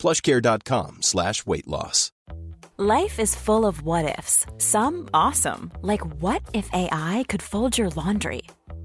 plushcare.com slash weight loss. Life is full of what ifs. Some awesome, like what if AI could fold your laundry?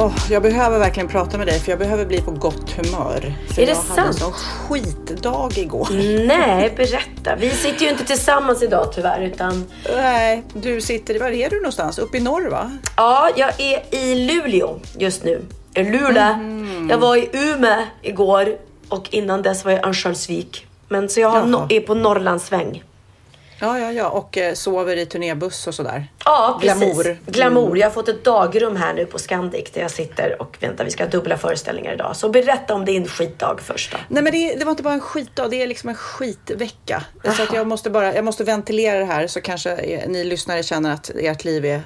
Oh, jag behöver verkligen prata med dig för jag behöver bli på gott humör. För Är det jag hade en sant? sån skitdag igår. Nej, berätta. Vi sitter ju inte tillsammans idag tyvärr, utan Nej, du sitter, var är du någonstans? Uppe i norr va? ja, jag är i Luleå just nu. Luleå. Mhm. Jag var i Umeå igår och innan dess var jag i Örnsköldsvik. Men så jag har no- är på Norrlandsväng. Ja, ja, ja. Och eh, sover i turnébuss och sådär. Ja, precis. Glamour. Glamour. Jag har fått ett dagrum här nu på Scandic där jag sitter och väntar. Vi ska ha dubbla föreställningar idag. Så berätta om din skitdag först då. Nej men det, det var inte bara en skitdag, det är liksom en skitvecka. Så att jag måste bara, jag måste ventilera det här så kanske eh, ni lyssnare känner att ert liv är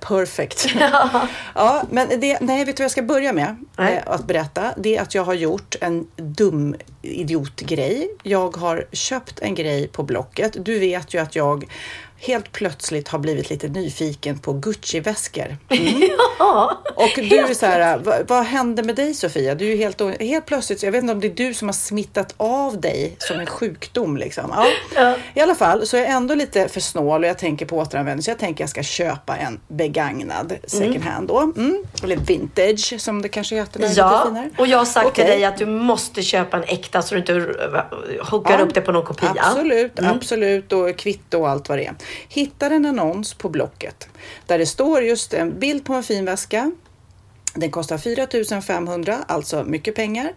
perfect. ja, men det, nej, vet du vad jag ska börja med Nej. eh, att berätta? Det är att jag har gjort en dum idiotgrej. Jag har köpt en grej på Blocket. Du vet ju att jag helt plötsligt har blivit lite nyfiken på Gucci-väskor. Ja. Och du är så här, vad, vad hände med dig Sofia? Du är helt, helt plötsligt, jag vet inte om det är du som har smittat av dig som en sjukdom liksom. Ja. Ja. I alla fall så är jag ändå lite för snål och jag tänker på återanvändning så jag tänker jag ska köpa en begagnad second hand då. Mm. Eller vintage som det kanske heter när Ja, och jag har sagt till Okej. dig att du måste köpa en äkta så du inte huggar Ja, upp det på någon kopia. Absolut, absolut och kvitto och allt vad det är. Hittar en annons på Blocket där det står just en bild på en fin väska. Den kostar 4 500, alltså mycket pengar.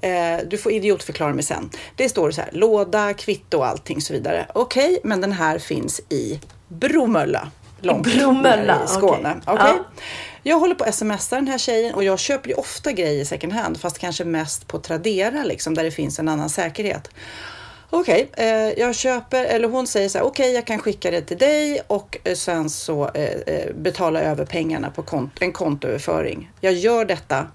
Eh, du får idiotförklara mig sen. Det står så här, låda, kvitto och allting så vidare. Okej, men den här finns i Bromölla. Långt Bromölla, i Skåne. okej. Okej. Ja. Jag håller på att smsa den här tjejen och jag köper ju ofta grejer second hand, fast kanske mest på Tradera liksom, där det finns en annan säkerhet. Okej, eh, jag köper, eller hon säger så här, okej jag kan skicka det till dig och eh, sen så eh, eh, betala över pengarna på kont- en kontoöverföring. Jag gör detta.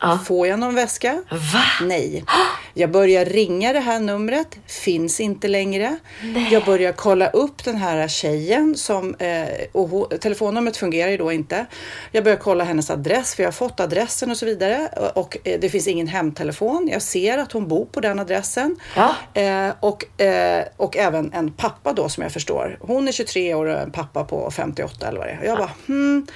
Ja. Får jag någon väska? Va? Nej. Jag börjar ringa det här numret, finns inte längre. Jag börjar kolla upp den här tjejen som, eh, och telefonnumret fungerar ju då inte. Jag börjar kolla hennes adress, för jag har fått adressen och så vidare. Och eh, det finns ingen hemtelefon. Jag ser att hon bor på den adressen. Ja. Eh, och, eh, och även en pappa då som jag förstår. Hon är 23 år och en pappa på 58 eller vad det är. Jag bara, hmm.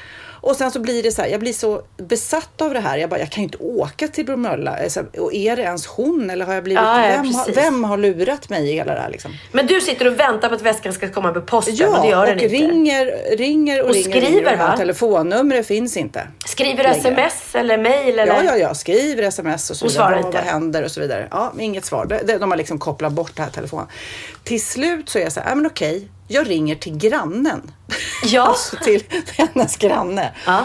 Och sen så blir det så här, jag blir så besatt av det här. Jag bara, jag kan ju inte åka till Bromölla. Alltså, Och är det ens hon eller har jag blivit, Ja, ja, vem, har, vem har lurat mig i hela det här liksom? Men du sitter och väntar på att väskan ska komma med posten Ja, och det gör och den inte. ringer, ringer och, Och ringer. skriver, ringer, och va? Telefonnumret finns inte. Skriver längre. sms eller mail eller? Ja, ja, ja, skriver sms och så vidare. svarar Vad, inte. vad händer och så vidare. Ja, inget svar. De har liksom kopplat bort det här telefonen. Till slut så är jag så här, ja men okej, jag ringer till grannen. Ja. alltså till hennes granne. Ja.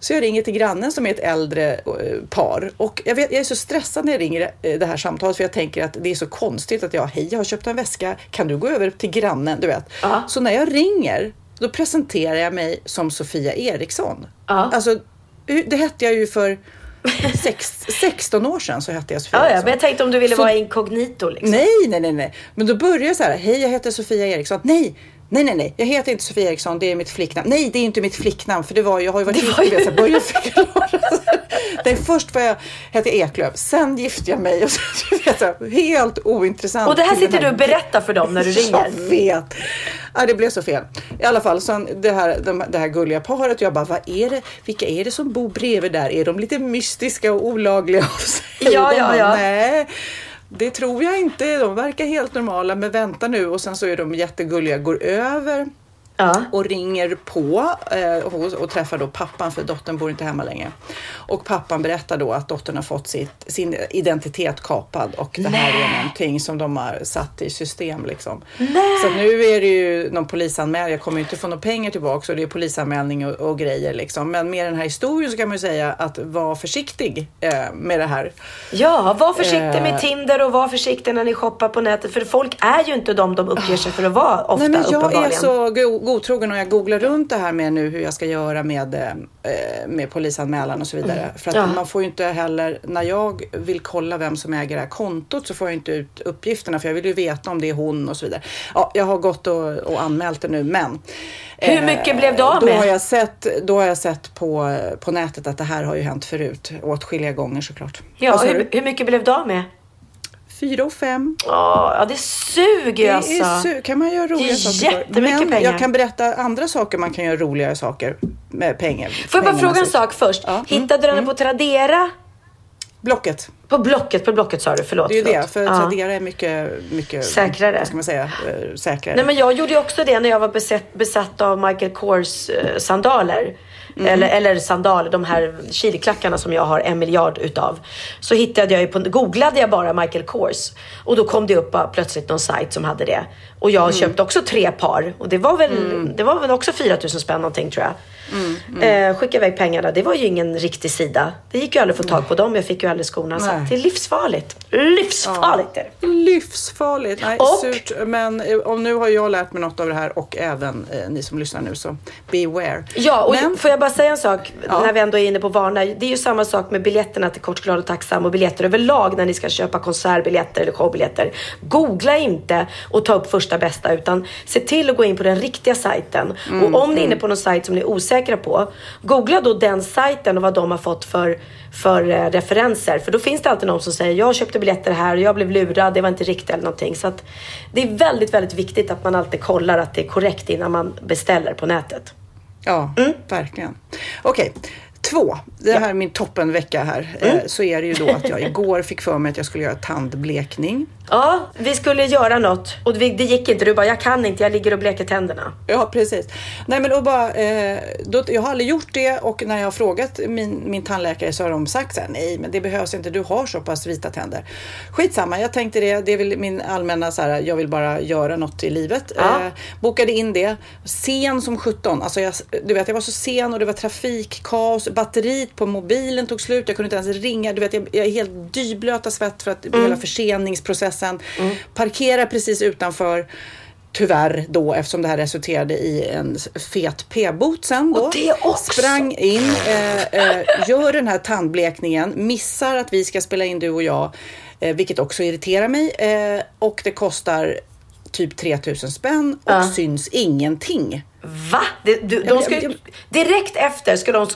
Så jag ringer till grannen som är ett äldre eh, par och jag, vet, jag är så stressad när jag ringer eh, det här samtalet för jag tänker att det är så konstigt att jag, hej jag har köpt en väska, kan du gå över till grannen? Du vet. Ja. Så när jag ringer då presenterar jag mig som Sofia Eriksson. Ja. Alltså, det hette jag ju för sex, 16 år sedan så hette jag Sofia Ja, ja, Eriksson. men jag tänkte om du ville Så- vara inkognito liksom. Nej, nej, nej, nej. Men då börjar jag så här. Hej, jag heter Sofia Eriksson. Nej, nej, nej, nej. Jag heter inte Sofia Eriksson. Det är mitt flicknamn. Nej, det är inte mitt flicknamn. För det var, jag har ju varit gift med jag börjar förklara. Nej, först var jag, hette Eklöf. Sen gifte jag mig. Och så, vet, helt ointressant. Och det här sitter du och berättar för dem när du ringer. Jag vet. Ja, det blev så fel. I alla fall, sen det här, de, det här gulliga paret. Jag bara, vad är det? Vilka är det som bor bredvid där? Är de lite mystiska och olagliga av sig? Ja, ja, ja. Nej. Det tror jag inte. De verkar helt normala, men vänta nu. Och sen så är de jättegulliga, går över Ja. och ringer på eh, och träffar då pappan för dottern bor inte hemma längre. Och pappan berättar då att dottern har fått sitt, sin identitet kapad och det här är någonting som de har satt i system liksom. Så att nu är det ju någon polisanmälan. Jag kommer ju inte få några pengar tillbaka och det är polisanmälning och, och grejer liksom. Men med den här historien så kan man ju säga att var försiktig eh, med det här. Ja, var försiktig Eh. med Tinder och var försiktig när ni shoppar på nätet. För folk är ju inte de de uppger sig för att vara ofta Nej, men jag uppenbarligen. är så godtrogen och jag googlar runt det här med nu hur jag ska göra med, eh, med polisanmälan och så vidare. För att Ja. man får ju inte heller, när jag vill kolla vem som äger det här kontot så får jag inte ut uppgifterna för jag vill ju veta om det är hon och så vidare. Ja, jag har gått och, och anmält det nu men Hur mycket blev du av då med? Har jag sett, då har jag sett på, på nätet att det här har ju hänt förut åtskilliga gånger såklart. Ja, hur, hur mycket blev du av med? Fyra och fem. Ja, det suger Det alltså. är su- kan man göra roliga är saker jättemycket Men pengar. jag kan berätta andra saker man kan göra roligare saker med pengar. Får jag bara fråga en sak först? Ja, mm, Hittade du den på Tradera? Blocket. På Blocket, på Blocket sa du, förlåt. Det är ju förlåt. det, för. Tradera är mycket, mycket Säkrare. Vad ska man säga? eh, Säkrare. Nej men jag gjorde ju också det när jag var besatt, besatt av Michael Kors eh, sandaler. Mm. Eller, eller sandaler, de här chiliklackarna som jag har en miljard utav. Så hittade jag ju på, googlade jag bara Michael Kors. Och då kom det upp plötsligt någon sajt som hade det. Och jag Mm. köpte också tre par. Och det var väl, det var väl också 4000 spänn någonting tror jag. Mm, Eh, skickade iväg pengarna. Det var ju ingen riktig sida. Det gick ju aldrig att få tag på dem. Jag fick ju aldrig skorna. Så Nej. det är livsfarligt. Livsfarligt är det. Livsfarligt. Nej, Och- surt. Men eh, och nu har jag lärt mig något av det här och även eh, ni som lyssnar nu så beware. Ja, och Men, får jag bara säga en sak Ja. när vi ändå är inne på varna. Det är ju samma sak med biljetterna till Kort, glad och tacksam och biljetter överlag när ni ska köpa konsertbiljetter eller showbiljetter. Googla inte och ta upp första bästa utan se till att gå in på den riktiga sajten. Mm, och om ni är inne på någon sajt som ni är osäkra på, googla då den sajten och vad de har fått för, för eh, referenser. För då finns det alltid någon som säger jag köpte biljetter här och jag blev lurad, det var inte riktigt eller någonting. Så att det är väldigt, väldigt viktigt att man alltid kollar att det är korrekt innan man beställer på nätet. Ja, Mm. verkligen. Okej, två. Det här är min toppenvecka här. Mm. Eh, så är det ju då att jag igår fick för mig att jag skulle göra tandblekning. Ja, vi skulle göra något och det gick inte. Du bara, jag kan inte, jag ligger och bleker tänderna. Ja, precis. Nej, men då bara, eh, då, jag har aldrig gjort det och när jag har frågat min, min tandläkare så har de sagt så här, nej, men det behövs inte. Du har så pass vita tänder. Skitsamma, jag tänkte det. Det är väl min allmänna så här, jag vill bara göra något i livet. Ja. Eh, bokade in det. Sen som 17. Alltså jag, du vet, jag var så sen och det var trafikkaos. Batteriet på mobilen tog slut. Jag kunde inte ens ringa. Du vet, jag, jag är helt dyblöt av svett för att hela förseningsprocessen. Parkerar precis utanför. Tyvärr då eftersom det här resulterade i en fet p-bot sen då. Och det också. Sprang in, eh, eh, gör den här tandblekningen, missar att vi ska spela in du och jag, eh, vilket också irriterar mig. Eh, och det kostar typ 3000 spänn och Ja. syns ingenting. Va? Det, du, de ska, direkt efter ska de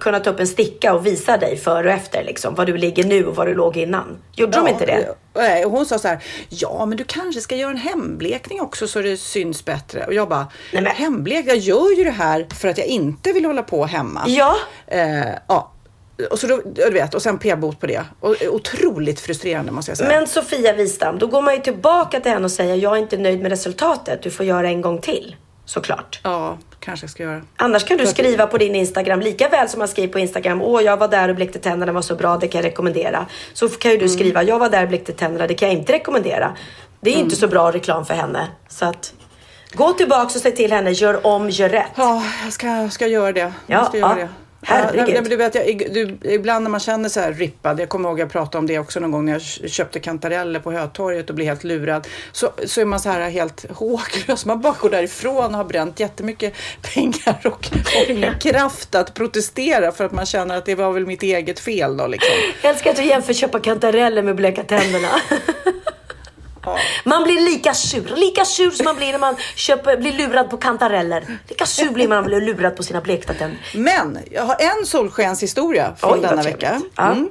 kunna ta upp en sticka och visa dig före och efter liksom, var du ligger nu och var du låg innan. Gjorde de inte det? Nej, och hon sa så här, ja men du kanske ska göra en hemblekning också så det syns bättre. Och jag bara, Nej, men- hemblek, jag gör ju det här för att jag inte vill hålla på hemma. Ja. Eh, ja. Och, så då, du vet, och sen p-bot på det. Och, otroligt frustrerande måste jag säga. Men Sofia Wistam, då går man ju tillbaka till henne och säger jag är inte nöjd med resultatet. Du får göra en gång till. Såklart. Ja, kanske jag ska göra. Annars kan du skriva på din Instagram lika väl som man skriver på Instagram. Åh, jag var där och blekte tänderna var så bra, det kan jag rekommendera. Så kan ju du Mm. skriva, jag var där och blekte tänderna, det kan jag inte rekommendera. Det är Mm. inte så bra reklam för henne. Så att gå tillbaks och säg till henne, gör om, gör rätt. Ja, jag ska, ska göra det. Ja, jag ska göra ja. det. Herregud. Ja, men du vet, jag, du, ibland när man känner sig rippad, jag kommer ihåg jag pratade om det också någon gång när jag köpte kantareller på Hötorget och blev helt lurad. Så, så är man så här helt håglös. Man bara går därifrån och har bränt jättemycket pengar och har ingen kraft att protestera för att man känner att det var väl mitt eget fel då liksom. Jag älskar att du jämför köpa kantareller med bleka tänderna. Man blir lika sur, lika sur som man blir när man köper, blir lurad på kantareller. Lika sur blir man när man blir lurad på sina blekta tänder. Men jag har en solskenshistoria från Oj, denna vecka. Ja. Mm.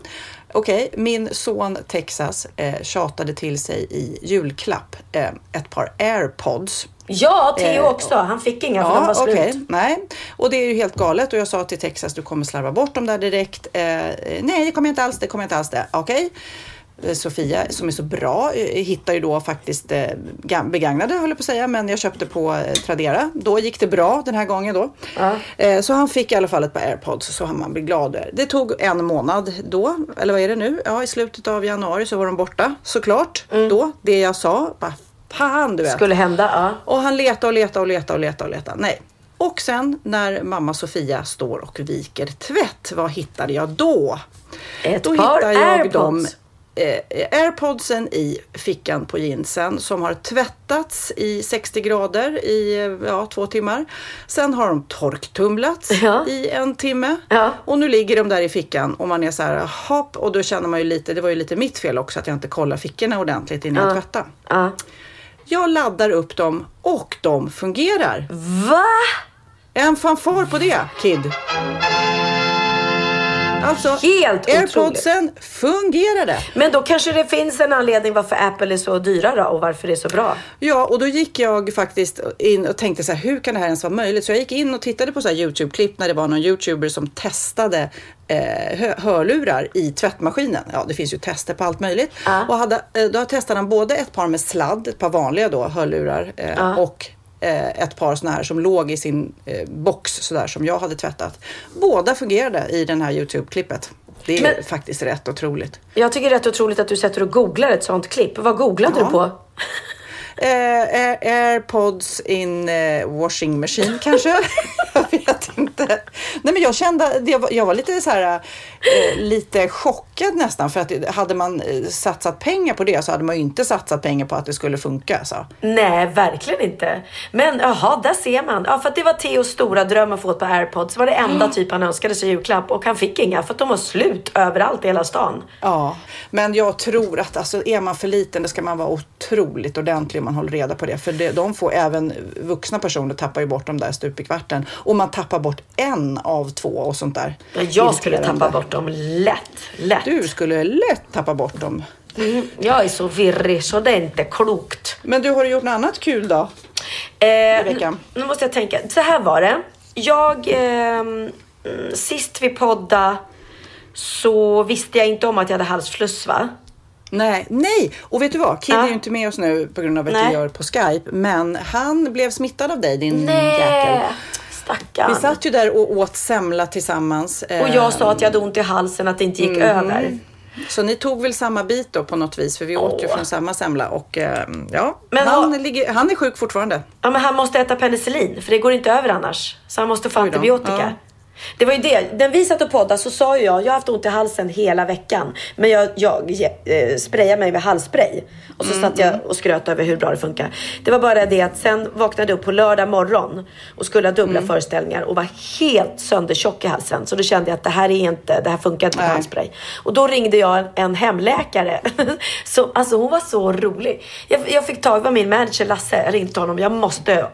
Okej, min son Texas eh, tjatade till sig i julklapp eh, ett par airpods. Ja, Theo Eh, också. Han fick inga för de var slut. okej. Nej, och det är ju helt galet. Och jag sa till Texas, du kommer slarva bort dem där direkt. Eh, nej, det kommer jag inte alls. Det kommer jag inte alls det. Okej. Eh, Sofia som är så bra eh, hittar ju då faktiskt eh, begagnade höll jag på att säga, men jag köpte på eh, Tradera. Då gick det bra den här gången då. Eh, så han fick i alla fall ett par airpods så han man blir glad. Det tog en månad då, eller vad är det nu? Ja, i slutet av januari så var de borta såklart. Då, det jag sa, bara fan du vet. Skulle hända, ja. Och han letade och letade och letade och letade och letade. Nej. Och sen när mamma Sofia står och viker tvätt, vad hittade jag då? Ett då par hittar jag airpods. dem eh, airpodsen i fickan på jeansen som har tvättats i 60 grader i eh, ja, två timmar. Sen har de torktumlats Ja. i en timme Ja. och nu ligger de där i fickan och man är så här hopp och då känner man ju lite, det var ju lite mitt fel också att jag inte kollar fickorna ordentligt innan jag tvättade. Ja. Jag laddar upp dem och de fungerar. Va? En fanfar på det, kid. Alltså, Helt otroligt. airpodsen fungerade. Men då kanske det finns en anledning varför Apple är så dyra då och varför det är så bra. Ja, och då gick jag faktiskt in och tänkte så här, hur kan det här ens vara möjligt? Så jag gick in och tittade på så Youtube-klipp när det var någon Youtuber som testade eh, hö- hörlurar i tvättmaskinen. Ja, det finns ju tester på allt möjligt. Ja. Och hade, eh, då testade han både ett par med sladd, ett par vanliga då, hörlurar eh, och eh, ett par såna här som låg i sin eh, box sådär som jag hade tvättat. Båda fungerade i den här Youtube-klippet. Det är Men- faktiskt rätt otroligt. Jag tycker det är rätt otroligt att du sätter och googlar ett sånt klipp. Vad googlade Ja. du på? Eh, Air- airpods in eh, washing machine kanske? vet inte. Nej men jag kände, jag var, jag var lite så här, eh, lite chockad nästan för att hade man eh, satsat pengar på det så hade man ju inte satsat pengar på att det skulle funka. Så. Nej, verkligen inte. Men jaha, där ser man. Ja, för att det var Theos stora dröm att få ett par airpods. Det var det enda typ han önskade sig i julklapp och han fick inga för att de var slut överallt i hela stan. Ja, men jag tror att alltså, är man för liten då ska man vara otroligt ordentlig om man håller reda på det. För det, de får även vuxna personer tappar ju bort dem där stup i kvarten. Och man tappar bort en av två och sånt där. Ja, jag skulle tappa bort dem lätt. Lätt. Du skulle lätt tappa bort dem. Mm, jag är så virrig så det är inte klokt. Men du, har du gjort något annat kul då? Eh, veckan. nu- måste jag tänka. Så här var det. Jag, mm, sist vi podda så visste jag inte om att jag hade halsfluss va? Nej, nej! Och vet du vad? Kid Ja. är ju inte med oss nu på grund av att Nej. vi gör på Skype. Men han blev smittad av dig, din jäkel. Stackarn. Vi satt ju där och åt semla tillsammans. Och jag sa att jag hade ont i halsen, att det inte gick över. Så ni tog väl samma bit då på något vis? För vi åt ju Åh. från samma semla. Och eh, ja, Men han, har- ligger, han är sjuk fortfarande. Ja, men han måste äta penicillin, för det går inte över annars. Så han måste få antibiotika. Ja. Det var ju det. När vi satt och poddade så sa ju jag, jag har haft ont i halsen hela veckan. Men jag, jag eh, sprayade mig med halsspray. Och så Mm, satt jag och skröt över hur bra det funkar. Det var bara det att sen vaknade jag upp på lördag morgon och skulle ha dubbla Mm. föreställningar och var helt söndertjock i halsen. Så då kände jag att det här är inte, det här funkar inte med Nej. halsspray. Och då ringde jag en, en hemläkare. så, alltså hon var så rolig. Jag, jag fick tag på min manager Lasse, jag ringde till honom. Jag måste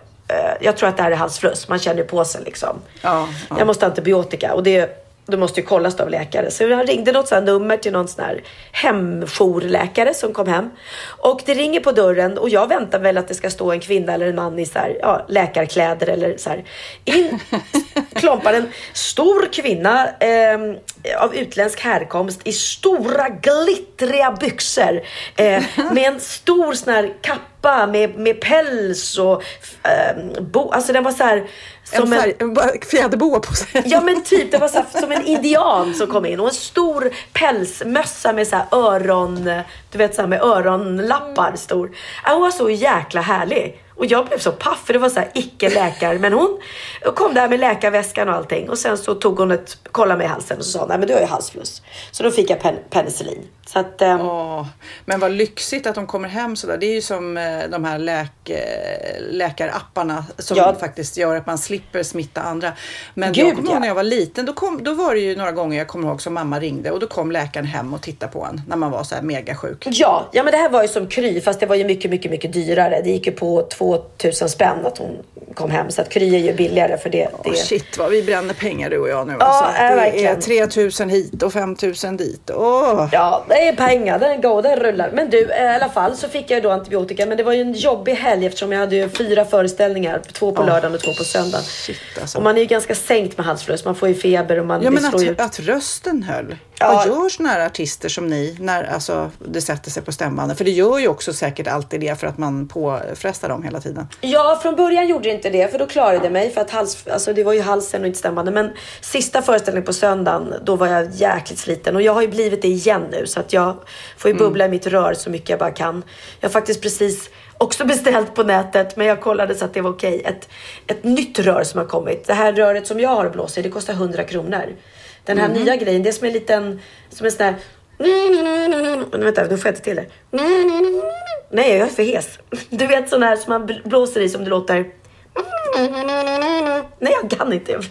jag tror att det här är halsfluss. Man känner på sig liksom. Ja, ja. Jag måste ha antibiotika och det, det måste ju kollas av läkare. Så jag ringde något sånt nummer till någon sån här hemjourläkare som kom hem. Och det ringer på dörren och jag väntar väl att det ska stå en kvinna eller en man i så här, ja, läkarkläder eller så här. In klompar en stor kvinna eh, av utländsk härkomst i stora glittriga byxor. Eh, med en stor sån här kappa med, med päls och eh, bo, alltså den var så här som en en, fjäderboa på sig. Ja men typ, det var så här, som en indian som kom in och en stor pälsmössa med så här öron, du vet så här med öronlappar stor. Ja, Hon var så jäkla härlig. Och jag blev så paff för det var så här icke läkare. Men hon kom där med läkarväskan och allting. Och sen så tog hon ett, kollade mig i halsen och så sa nej men du har ju halsfluss. Så då fick jag pen, penicillin. Så att, ehm, Åh, men vad lyxigt att de kommer hem sådär. Det är ju som eh, de här läk, eh, läkarapparna som Ja. faktiskt gör att man slipper smitta andra. Men Gud, jag kommer ja. ihåg när jag var liten, då, kom, då var det ju några gånger jag kommer ihåg som mamma ringde och då kom läkaren hem och tittade på en när man var så här megasjuk. Ja, ja men det här var ju som Kry fast det var ju mycket, mycket, mycket dyrare. Det gick ju på 2000 spänn att hon kom hem. Så att Kry är ju billigare för det. det... Oh, shit vad vi bränner pengar du och jag nu. Ja, alltså. är det verkligen. är 3000 hit och 5000 dit. Åh. Ja, det är pengar. Den går, den rullar. Men du, eh, i alla fall så fick jag då antibiotika. Men det var ju en jobbig helg eftersom jag hade ju fyra föreställningar. Två på lördagen och två på söndagen. Shit, alltså. Och man är ju ganska sänkt med halsfluss. Man får ju feber och man Ja men slår ju att, att rösten höll. Ja. Vad gör såna här artister som ni när alltså, det sätter sig på stämbanden? För det gör ju också säkert alltid det för att man påfrestar dem hela tiden. Ja, från början gjorde det inte det för då klarade jag mig för att hals, alltså det var ju halsen och inte stämbanden. Men sista föreställningen på söndagen, då var jag jäkligt sliten och jag har ju blivit det igen nu så att jag får ju bubbla i mitt rör så mycket jag bara kan. Jag har faktiskt precis också beställt på nätet, men jag kollade så att det var okej. Ett, ett nytt rör som har kommit. Det här röret som jag har att blåsa i, det kostar 100 kronor. Den här nya grejen, det är som en liten, som en sån men vänta, nu får jag inte till det. Nej, jag är för hes. Du vet sån här som man bl- blåser i som det låter. Nej, jag kan inte. Jag.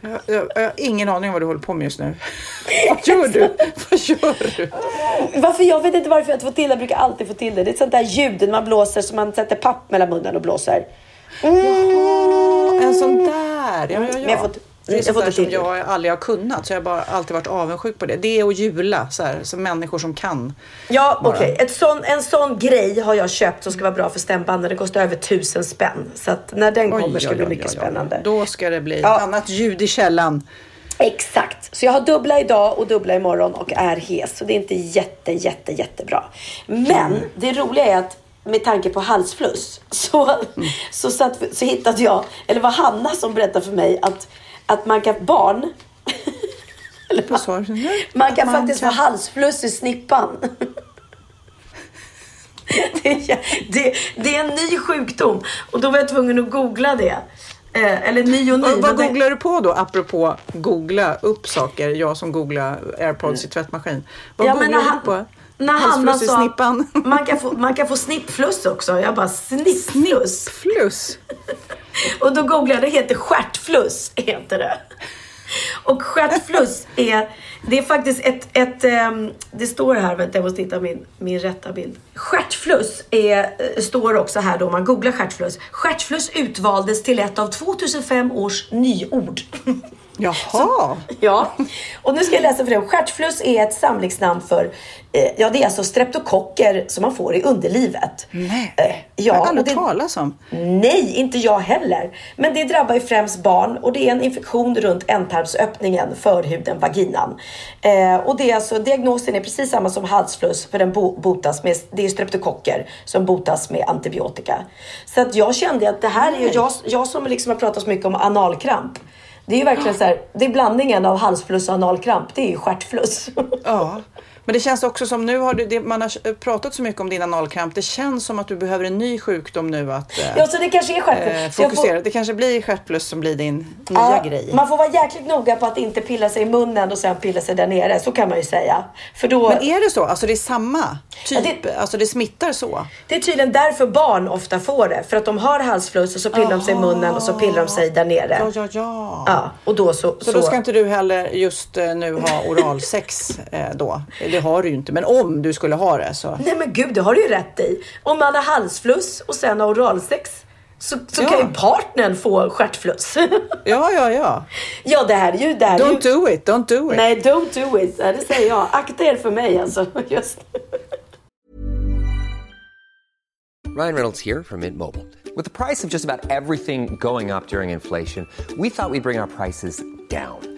Jag, jag, jag har ingen aning om vad du håller på med just nu. vad gör du? vad gör du? Varför? Jag vet inte varför jag får till det. Jag brukar alltid få till det. Det är ett sånt där ljud när man blåser som man sätter papp mellan munnen och blåser. En sån där. Ja, ja, ja. Men jag får- det är jag sånt där som till. jag aldrig har kunnat. Så jag har bara alltid varit avundsjuk på det. Det och jula. Så här, som människor som kan. Ja, okej. Sån, en sån grej har jag köpt som ska vara bra för stämbanden. Den kostar över tusen spänn. Så att när den Oj, kommer ska det bli mycket oj, oj. spännande. Då ska det bli Ja. annat ljud i källan. Exakt. Så jag har dubbla idag och dubbla imorgon och är hes. Så det är inte jätte, jätte, jättebra. Men det roliga är att med tanke på halsfluss så, så, satt, så hittade jag, eller var Hanna som berättade för mig att, att man kan, barn, man kan Man faktiskt kan- få halsfluss i snippan. Det är, det, det är en ny sjukdom och då var jag tvungen att googla det. Eh, eller ny och ny. Vad, vad men det- googlar du på då? Apropå googla upp saker. Jag som googlar airpods i tvättmaskin. Vad Ja, men googlar när du på? När Hanna sa man kan, få, man kan få snippfluss också. Jag bara snippfluss. Fluss. Och då googlade jag, det heter stjärtfluss. Heter det. Och stjärtfluss är, det är faktiskt ett, ett ehm, det står här, vänta jag måste hitta min, min rätta bild. Stjärtfluss är, eh, står också här då om man googlar stjärtfluss. Stjärtfluss utvaldes till ett av 2005 års nyord. Jaha. Ja, och nu ska jag läsa för dig. Stjärtfluss är ett samlingsnamn för, eh, ja det är alltså streptokocker som man får i underlivet. Nej. Eh, jag har ja, aldrig det, talas om. Nej, inte jag heller. Men det drabbar ju främst barn och det är en infektion runt ändtarmsöppningen, förhuden, vaginan. Eh, och det är alltså, diagnosen är precis samma som halsfluss för den bo- botas med, det är streptokocker som botas med antibiotika. Så att jag kände att det här är jag, jag som liksom har pratat så mycket om analkramp. Det är ju verkligen så här, det är blandningen av halsfluss och analkramp, det är ju stjärtfluss. Ja. Men det känns också som nu har du, det, man har pratat så mycket om din analkramp. Det känns som att du behöver en ny sjukdom nu att eh, ja, så det kanske är eh, Så jag får- fokusera. Det kanske blir stjärtfluss som blir din nya Ja, grej. Man får vara jäkligt noga på att inte pilla sig i munnen och sen pilla sig där nere. Så kan man ju säga. För då, Men är det så? Alltså det är samma typ? Ja, det- Alltså det smittar så? Det är tydligen därför barn ofta får det. För att de har halsfluss och så pillar de sig i munnen och så pillar de sig där nere. Ja, ja, ja. Ja, och då så... Så, då ska inte du heller just eh, nu ha oralsex eh, då? Det har du ju inte, men om du skulle ha det så. Nej men gud, det har du ju rätt i. Om man har halsfluss och sen har oralsex så, så Ja. kan ju partnern få stjärtfluss. Ja, ja, ja. ja, det här är ju... Det här är ju... Don't do it, don't do it. Nej, don't do it. Ja, Det säger jag. Akta er för mig alltså. Just. Ryan Reynolds here from Mint Mobile. With the price of just about everything going up during inflation, we thought we'd bring our prices down.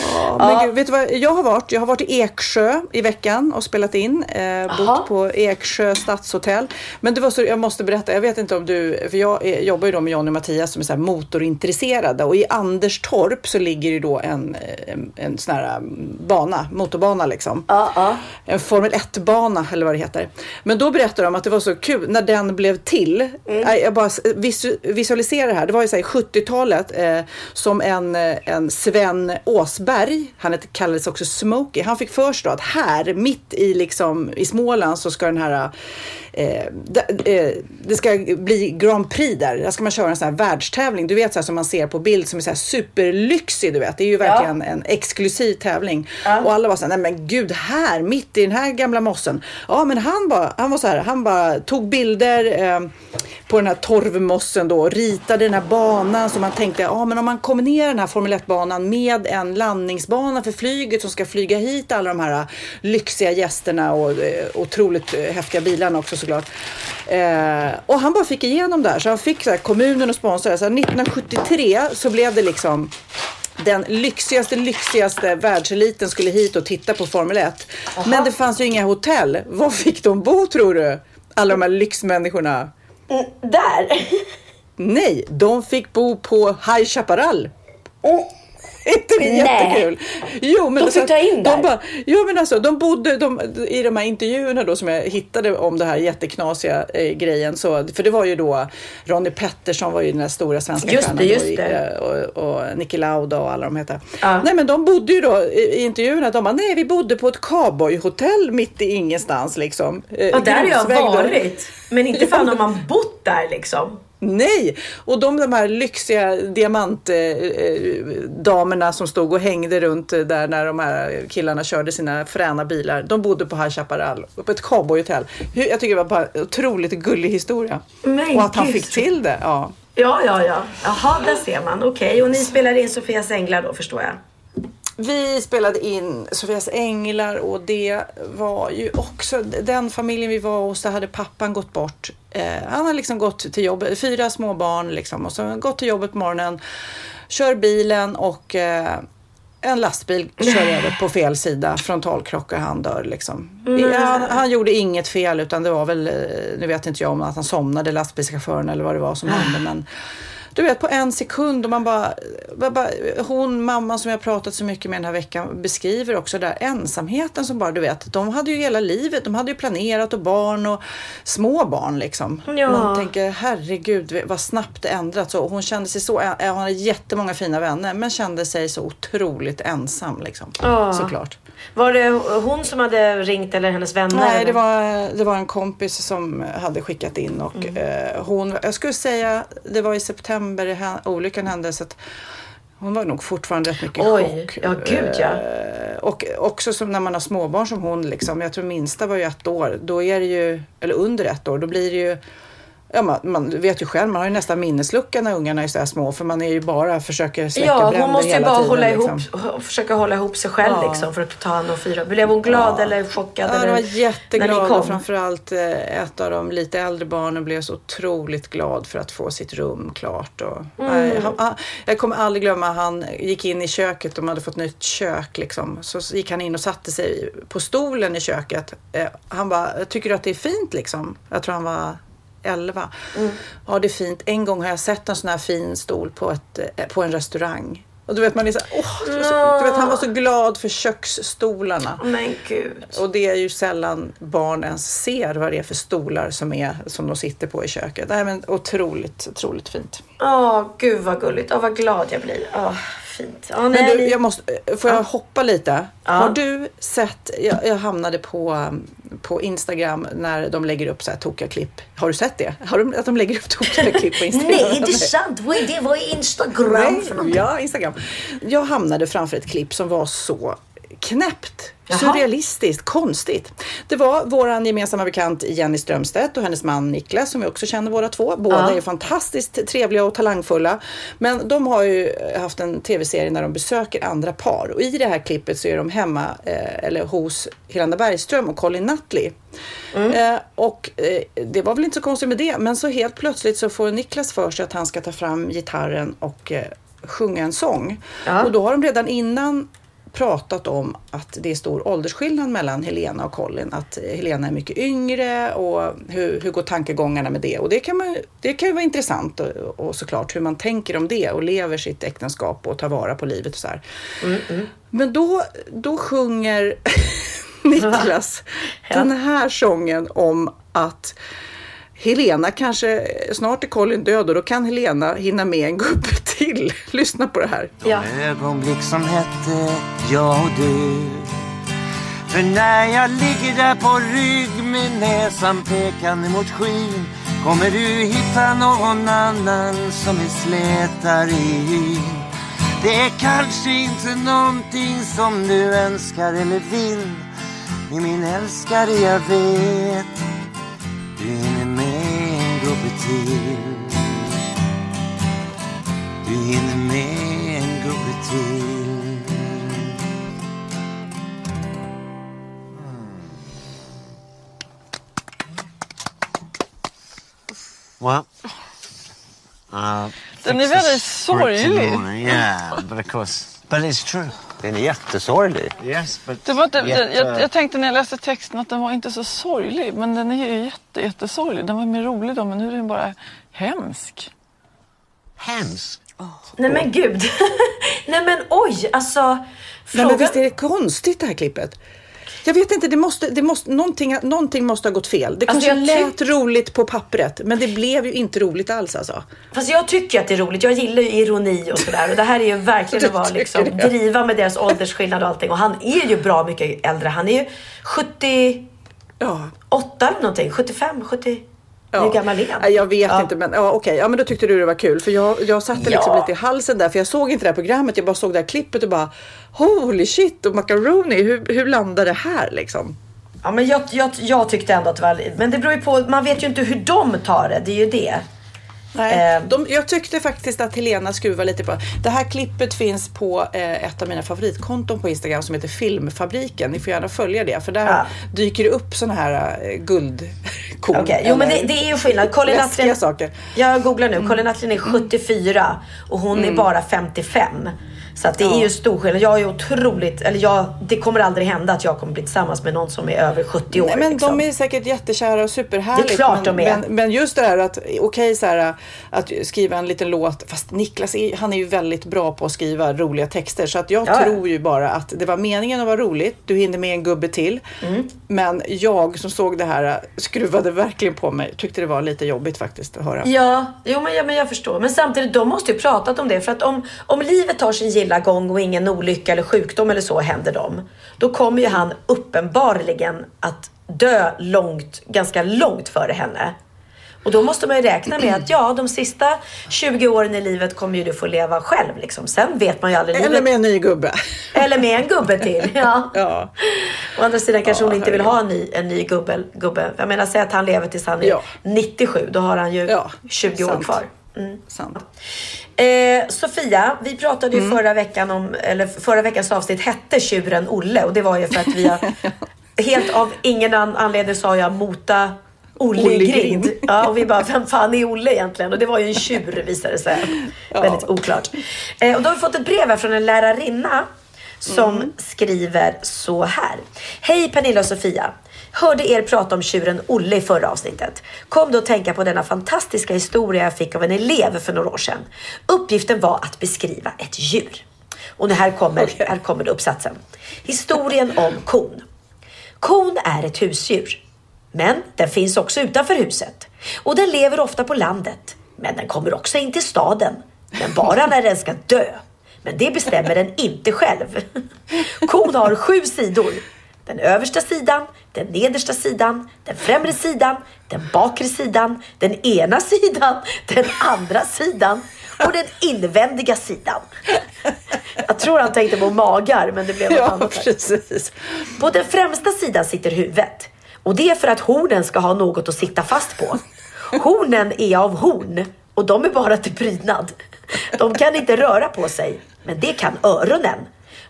Ja, men gud, vet du vad jag har varit? Jag har varit i Eksjö i veckan och spelat in. Eh, bott på Eksjö stadshotell. Men det var så, jag måste berätta, jag vet inte om du, för jag är, jobbar ju då med Jonny och Mattias som är så motorintresserade och i Anderstorp så ligger ju då en, en, en sån här mm, bana, motorbana liksom. Uh -uh. En Formel 1-bana eller vad det heter. Men då berättade de att det var så kul när den blev till. Mm. Jag bara visualiserar det här. Det var ju så 70-talet eh, som en, eh, en Sven Åsberg, han kallades också Smokey, han fick först då att här, mitt i, liksom, i Småland, så ska den här eh, det, eh, det ska bli Grand Prix där. Där ska man köra en sån här världstävling. Du vet så här, som man ser på bild som är så här superlyxig. Du vet. Det är ju verkligen ja. en exklusiv tävling. Ja. Och alla var så här, nej men gud, här mitt i den här gamla mossen. Ja, men han, bara, han var så här, han bara tog bilder eh, på den här torvmossen då och ritade den här banan så man tänkte, ja men om man kombinerar den här Formel 1-banan med en landningsbana för flyget som ska flyga hit alla de här lyxiga gästerna och eh, otroligt eh, häftiga bilarna också såklart. Eh, och han bara fick igenom det här. Så han fick så här, kommunen och sponsra. Så 1973 så blev det liksom den lyxigaste, lyxigaste världseliten skulle hit och titta på Formel 1. Men det fanns ju inga hotell. Var fick de bo tror du? Alla de här lyxmänniskorna. Mm, där? Nej, de fick bo på High Chaparral. Oh. inte det Nej. jättekul? Jo, men De fick ta in de bara, Jo, men alltså de bodde de, i de här intervjuerna då som jag hittade om det här jätteknasiga eh, grejen. Så, för det var ju då Ronnie Pettersson var ju den där stora svenska Just stjärnan det, just då, det. eh, och, och Niki Lauda och alla de heter. Ja. Nej, men de bodde ju då i, i intervjuerna. De bara, nej, vi bodde på ett cowboyhotell mitt i ingenstans liksom. Eh, Ja, där har jag varit. Men inte fan har man bott där liksom. Nej! Och de, de här lyxiga diamantdamerna som stod och hängde runt där när de här killarna körde sina fräna bilar. De bodde på High Chaparral, på ett cowboyhotell. Jag tycker det var bara en otroligt gullig historia. Men och att han fick till det. Ja. Ja, ja, ja. Jaha, där ser man. Okej, och ni spelar in Sofias änglar då förstår jag. Vi spelade in Sofias änglar och det var ju också den familjen vi var hos, där hade pappan gått bort. Eh, han har liksom gått till jobbet, fyra små barn liksom och så gått till jobbet på morgonen, kör bilen och eh, en lastbil kör över på fel sida, frontalkrockar, han dör liksom. Han, han gjorde inget fel utan det var väl, eh, nu vet inte jag om att han somnade lastbilschauffören eller vad det var som hände men du vet på en sekund och man bara, bara, hon mamman som jag pratat så mycket med den här veckan beskriver också där ensamheten som bara du vet, de hade ju hela livet, de hade ju planerat och barn och små barn liksom. Ja. Man tänker herregud vad snabbt det ändrats och hon kände sig så, eh, hon hade jättemånga fina vänner men kände sig så otroligt ensam liksom. Ja. Såklart. Var det hon som hade ringt eller hennes vänner? Nej, eller? det var, det var en kompis som hade skickat in och Mm. eh, hon, jag skulle säga, det var i september olyckan hände så att hon var nog fortfarande rätt mycket i Oj, chock. ja, gud, ja. Eh, Och också som när man har småbarn som hon, liksom, jag tror minsta var ju ett år, då är det ju, eller under ett år, då blir det ju Ja, man, man vet ju själv, man har ju nästan minneslucka när ungarna är så här små för man är ju bara försöker släcka Ja, bränder hon måste ju hela bara tiden. hålla liksom. ihop, försöka hålla ihop sig själv Ja. liksom för att ta hand om fyra. Blev hon glad eller chockad? Ja, de var jätteglada. kom? Framförallt eh, ett av de lite äldre barnen blev så otroligt glad för att få sitt rum klart. Och, Mm. nej, han, han, jag kommer aldrig glömma, han gick in i köket, de hade fått nytt kök. Liksom. Så gick han in och satte sig på stolen i köket. Eh, han bara, tycker du att det är fint liksom? Jag tror han var 11. Mm. Ja, det är fint. En gång har jag sett en sån här fin stol på, ett, eh, på en restaurang. Och du vet, man är så, åh, var så, du vet, han var så glad för köksstolarna. Men gud. Och det är ju sällan barn ens ser vad det är för stolar som, är, som de sitter på i köket. Nej, men otroligt, otroligt fint. Åh, gud vad gulligt. Åh, vad glad jag blir. Åh, fint. Åh, nej, Men du, jag måste, får jag hoppa lite? Ja. Har du sett, jag, jag hamnade på, på Instagram när de lägger upp så här tokiga klipp. Har du sett det? Har de, att de lägger upp tokiga klipp på Instagram? Nej, det är sant. Vad är det? Vad är Instagram Nej, för någonting? ja, Instagram. Jag hamnade framför ett klipp som var så knäppt. Jaha. Surrealistiskt, konstigt. Det var vår gemensamma bekant Jenny Strömstedt och hennes man Niklas som vi också känner båda två. Båda Ja. är fantastiskt trevliga och talangfulla. Men de har ju haft en tv-serie när de besöker andra par och i det här klippet så är de hemma eh, eller hos Helena Bergström och Colin Nutley. Eh, och eh, det var väl inte så konstigt med det, men så helt plötsligt så får Niklas för sig att han ska ta fram gitarren och eh, sjunga en sång. Ja. Och då har de redan innan pratat om att det är stor åldersskillnad mellan Helena och Colin. Att Helena är mycket yngre och hur, hur går tankegångarna med det? Och det kan, man, det kan ju vara intressant och, och såklart hur man tänker om det och lever sitt äktenskap och tar vara på livet och så här. Men då, då sjunger Niklas den här sången om att Helena kanske, snart är Colin död och då kan Helena hinna med en gubbe till. Lyssna på det här. Ja. ögonblick som hette jag och du För när jag ligger där på rygg med näsan pekande mot skyn Kommer du hitta någon annan som är slätare i hyn Det är kanske inte någonting som du önskar eller vill Men min älskare jag vet Du hinner med en gubbe till du hinner med en gubbe till Well, uh, Den är väldigt sorglig. Yeah, but of course But it's true. Den är jättesorglig. Yes, but Det var inte, Jätte- jag, jag tänkte när jag läste texten att den var inte så sorglig. Men den är ju jätte, jättesorglig. Den var mer rolig då, men nu är den bara hemsk. Hemsk. Nej men gud. Nej men oj, alltså. Nej, Frågan... men visst är det konstigt det här klippet? Jag vet inte, det måste, det måste, någonting, någonting måste ha gått fel. Det Alltså, kanske lät roligt på pappret, men det blev ju inte roligt alls alltså. Fast jag tycker att det är roligt. Jag gillar ju ironi och sådär. Och det här är ju verkligen att vara liksom, det? driva med deras åldersskillnad och allting. Och han är ju bra mycket äldre. Han är ju 78 Ja. eller någonting. 75, 70. Hur gammal är han? Jag vet Ja. inte, men ja, okej. Ja, men då tyckte du det var kul. För jag, jag satte liksom Ja. lite i halsen där, för jag såg inte det här programmet. Jag bara såg det här klippet och bara holy shit och macaroni. Hur, hur landar det här liksom? Ja, men jag, jag, jag tyckte ändå att det var... Men det beror ju på. Man vet ju inte hur de tar det. Det är ju det. Nej, Eh. de, jag tyckte faktiskt att Helena skruvar lite på. Det här klippet finns på eh, ett av mina favoritkonton på Instagram som heter Filmfabriken. Ni får gärna följa det för där Ja. dyker det upp såna här eh, guldkorn. Okej, jo men det, det är ju skillnad. Colin Atlin, saker. jag googlar nu. Colin Atlin är 74 och hon är bara 55. Så att det är Ja. ju stor skillnad. Jag är otroligt, eller jag, det kommer aldrig hända att jag kommer bli tillsammans med någon som är över 70 år. Nej, men liksom. de är säkert jättekära och superhärligt. Det är klart men, de är. Men, men just det här att, okej så här, att skriva en liten låt, fast Niklas är, han är ju väldigt bra på att skriva roliga texter. Så att jag Ja, ja. tror ju bara att det var meningen att vara roligt. Du hinner med en gubbe till. Mm. Men jag som såg det här skruvade verkligen på mig. Tyckte det var lite jobbigt faktiskt att höra. Ja, jo, men, ja, men jag förstår. Men samtidigt, de måste ju pratat om det. För att om, om livet tar sin gilla gång och ingen olycka eller sjukdom eller så händer dem. Då kommer ju han uppenbarligen att dö långt, ganska långt före henne. Och då måste man ju räkna med att ja, de sista 20 åren i livet kommer ju du få leva själv. Liksom. Sen vet man ju aldrig. Eller livet- med en ny gubbe. Eller med en gubbe till. Ja. Ja. Å andra sidan kanske Ja, hon inte vill ha en ny, en ny gubbe, gubbe. Jag menar, säg att han lever tills han är Ja. 97. Då har han ju Ja, 20 år sant. kvar. Mm. Sant. Eh, Sofia, vi pratade ju Mm. förra veckan om, eller förra veckans avsnitt hette Tjuren Olle och det var ju för att vi har helt av ingen an- anledning sa jag mota Olle Olle Grind. grind. Ja, och vi bara, vem fan är Olle egentligen? Och det var ju en tjur visade det sig. Väldigt oklart. Eh, och då har vi fått ett brev här från en lärarinna som skriver så här. Hej Pernilla och Sofia. Hörde er prata om tjuren Olle i förra avsnittet. Kom då att tänka på denna fantastiska historia jag fick av en elev för några år sedan. Uppgiften var att beskriva ett djur. Och nu här kommer, här kommer uppsatsen. Historien om kon. Kon är ett husdjur. Men den finns också utanför huset. Och den lever ofta på landet. Men den kommer också in till staden. Men bara när den ska dö. Men det bestämmer den inte själv. Kon har sju sidor. Den översta sidan, den nedersta sidan, den främre sidan, den bakre sidan, den ena sidan, den andra sidan och den invändiga sidan. Jag tror han tänkte på magar, men det blev något Ja, annat. precis. På den främsta sidan sitter huvudet. Och det är för att hornen ska ha något att sitta fast på. Hornen är av horn och de är bara till prydnad. De kan inte röra på sig, men det kan öronen.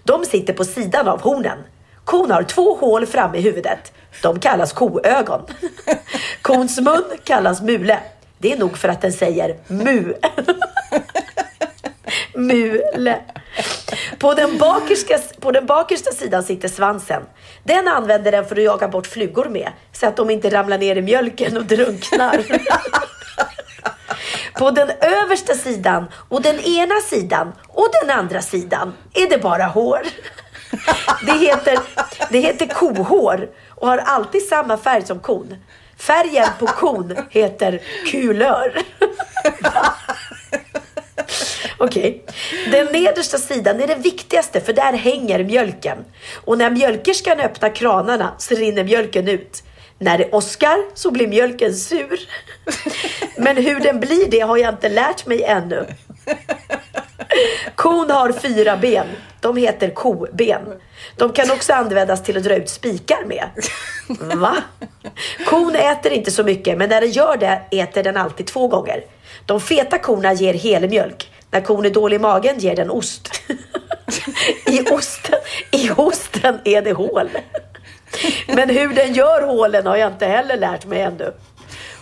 De sitter på sidan av hornen. Kon har två hål framme i huvudet. De kallas koögon. Kons mun kallas mule. Det är nog för att den säger mu. Mule. På den, bakerska, på den bakersta sidan sitter svansen. Den använder den för att jaga bort flugor med, så att de inte ramlar ner i mjölken och drunknar. På den översta sidan och den ena sidan och den andra sidan är det bara hår. Det heter, det heter kohår och har alltid samma färg som kon. Färgen på kon heter kulör. Okej. Den nedersta sidan är den viktigaste för där hänger mjölken. Och när mjölkerskan öppnar kranarna så rinner mjölken ut. När det åskar så blir mjölken sur. Men hur den blir det har jag inte lärt mig ännu. Kon har fyra ben. De heter koben. De kan också användas till att dra ut spikar med. Va? Kon äter inte så mycket, men när den gör det äter den alltid två gånger. De feta korna ger helmjölk. När kon är dålig i magen ger den ost. I osten, I osten är det hål. Men hur den gör hålen har jag inte heller lärt mig ännu.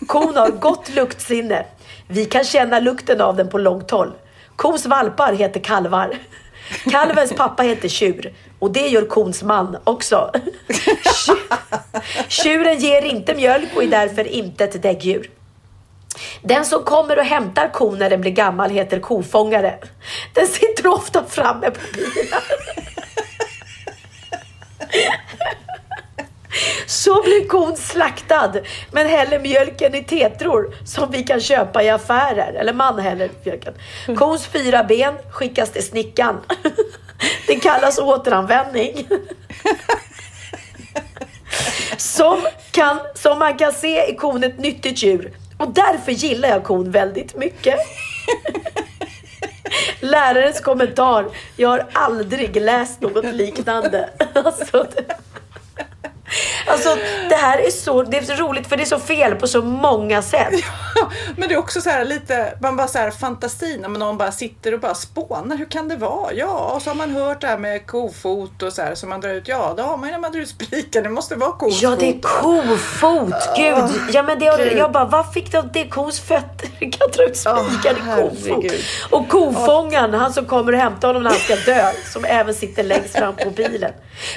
Kon har gott luktsinne. Vi kan känna lukten av den på långt håll. Kons valpar heter kalvar. Kalvens pappa heter Tjur och det gör kons man också. Tjuren ger inte mjölk och är därför inte ett däggdjur. Den som kommer och hämtar kon när den blir gammal heter kofångare. Den sitter ofta framme på bilen. Så blir kon slaktad, men häller mjölken i tetror som vi kan köpa i affärer. Eller man häller mjölken. Kons fyra ben skickas till snickan. Det kallas återanvändning. Som, kan, som man kan se är kon ett nyttigt djur och därför gillar jag kon väldigt mycket. Lärarens kommentar. Jag har aldrig läst något liknande. Alltså, det... Alltså det här är så, det är så roligt för det är så fel på så många sätt. Ja, men det är också så här lite, man bara så här fantasi när någon bara sitter och bara spånar. Hur kan det vara? Ja, och så har man hört det här med kofot och så här som man drar ut. Ja, det har man ju när man drar ut spiken. Det måste vara kofot. Ja, det är kofot. Gud. Ja, men det, Gud. jag bara, vad fick de? Det är kos fötter. Du kan dra ut spikar oh, kofot. Och kofångaren, han som kommer och hämtar honom när han ska dö, som även sitter längst fram på bilen.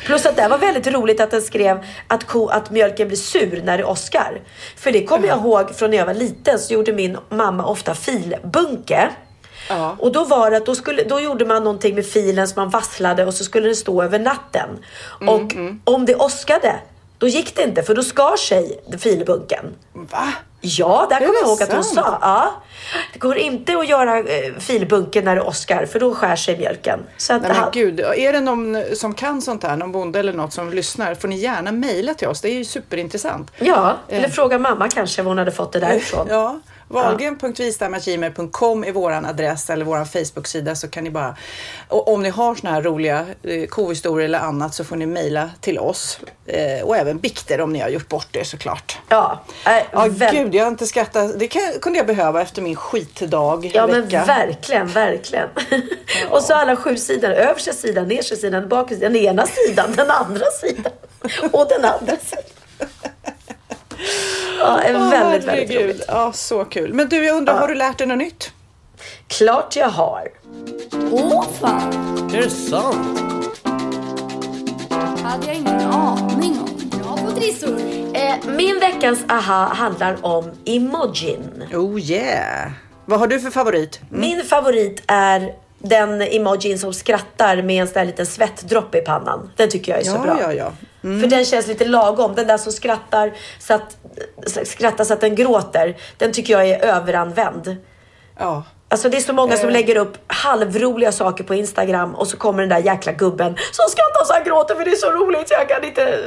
Plus att det var väldigt roligt att den skrev att, ko, att mjölken blir sur när det åskar. För det kommer jag ihåg från när jag var liten så gjorde min mamma ofta filbunke. Ja. Och då var det att då, skulle, då gjorde man någonting med filen som man vasslade och så skulle den stå över natten. Mm, och mm. om det åskade, då gick det inte för då skar sig filbunken. Va? Ja, där kommer jag ihåg att hon sa. Ja, det går inte att göra eh, filbunken när det åskar för då skär sig mjölken. Så att, Nej, men gud, är det någon som kan sånt här, någon bonde eller något som lyssnar, får ni gärna mejla till oss. Det är ju superintressant. Ja, eller eh. fråga mamma kanske var hon hade fått det därifrån. Ja, Wahlgren.vistamagmail.com är vår adress eller vår Facebook-sida så kan ni bara... Och om ni har såna här roliga eh, kohistorier eller annat så får ni mejla till oss. Eh, och även bikter om ni har gjort bort er såklart. Ja, äh, ja väl... gud jag har inte skrattat. Det kan, kunde jag behöva efter min skitdag. Ja men verkligen, verkligen. Ja. och så alla sju sidor. Översta sidan, nedersta sidan, bakre sidan, den ena sidan, den andra sidan och den andra sidan. Ja, är oh, väldigt, väldigt roligt. Ja, så kul. Men du, jag undrar, ja. har du lärt dig något nytt? Klart jag har. Åh fan! Är det sant? hade jag ingen aning om. Bra på trissor. Eh, min veckans aha handlar om emojin. Oh yeah! Vad har du för favorit? Mm. Min favorit är den emojin som skrattar med en sån där liten svettdroppe i pannan. Den tycker jag är ja, så bra. Ja, ja. Mm. För den känns lite lagom. Den där som skrattar så att, skrattar så att den gråter. Den tycker jag är överanvänd. Ja. Alltså det är så många som eh. lägger upp halvroliga saker på Instagram och så kommer den där jäkla gubben som skrattar så han gråter för det är så roligt så jag kan inte eh,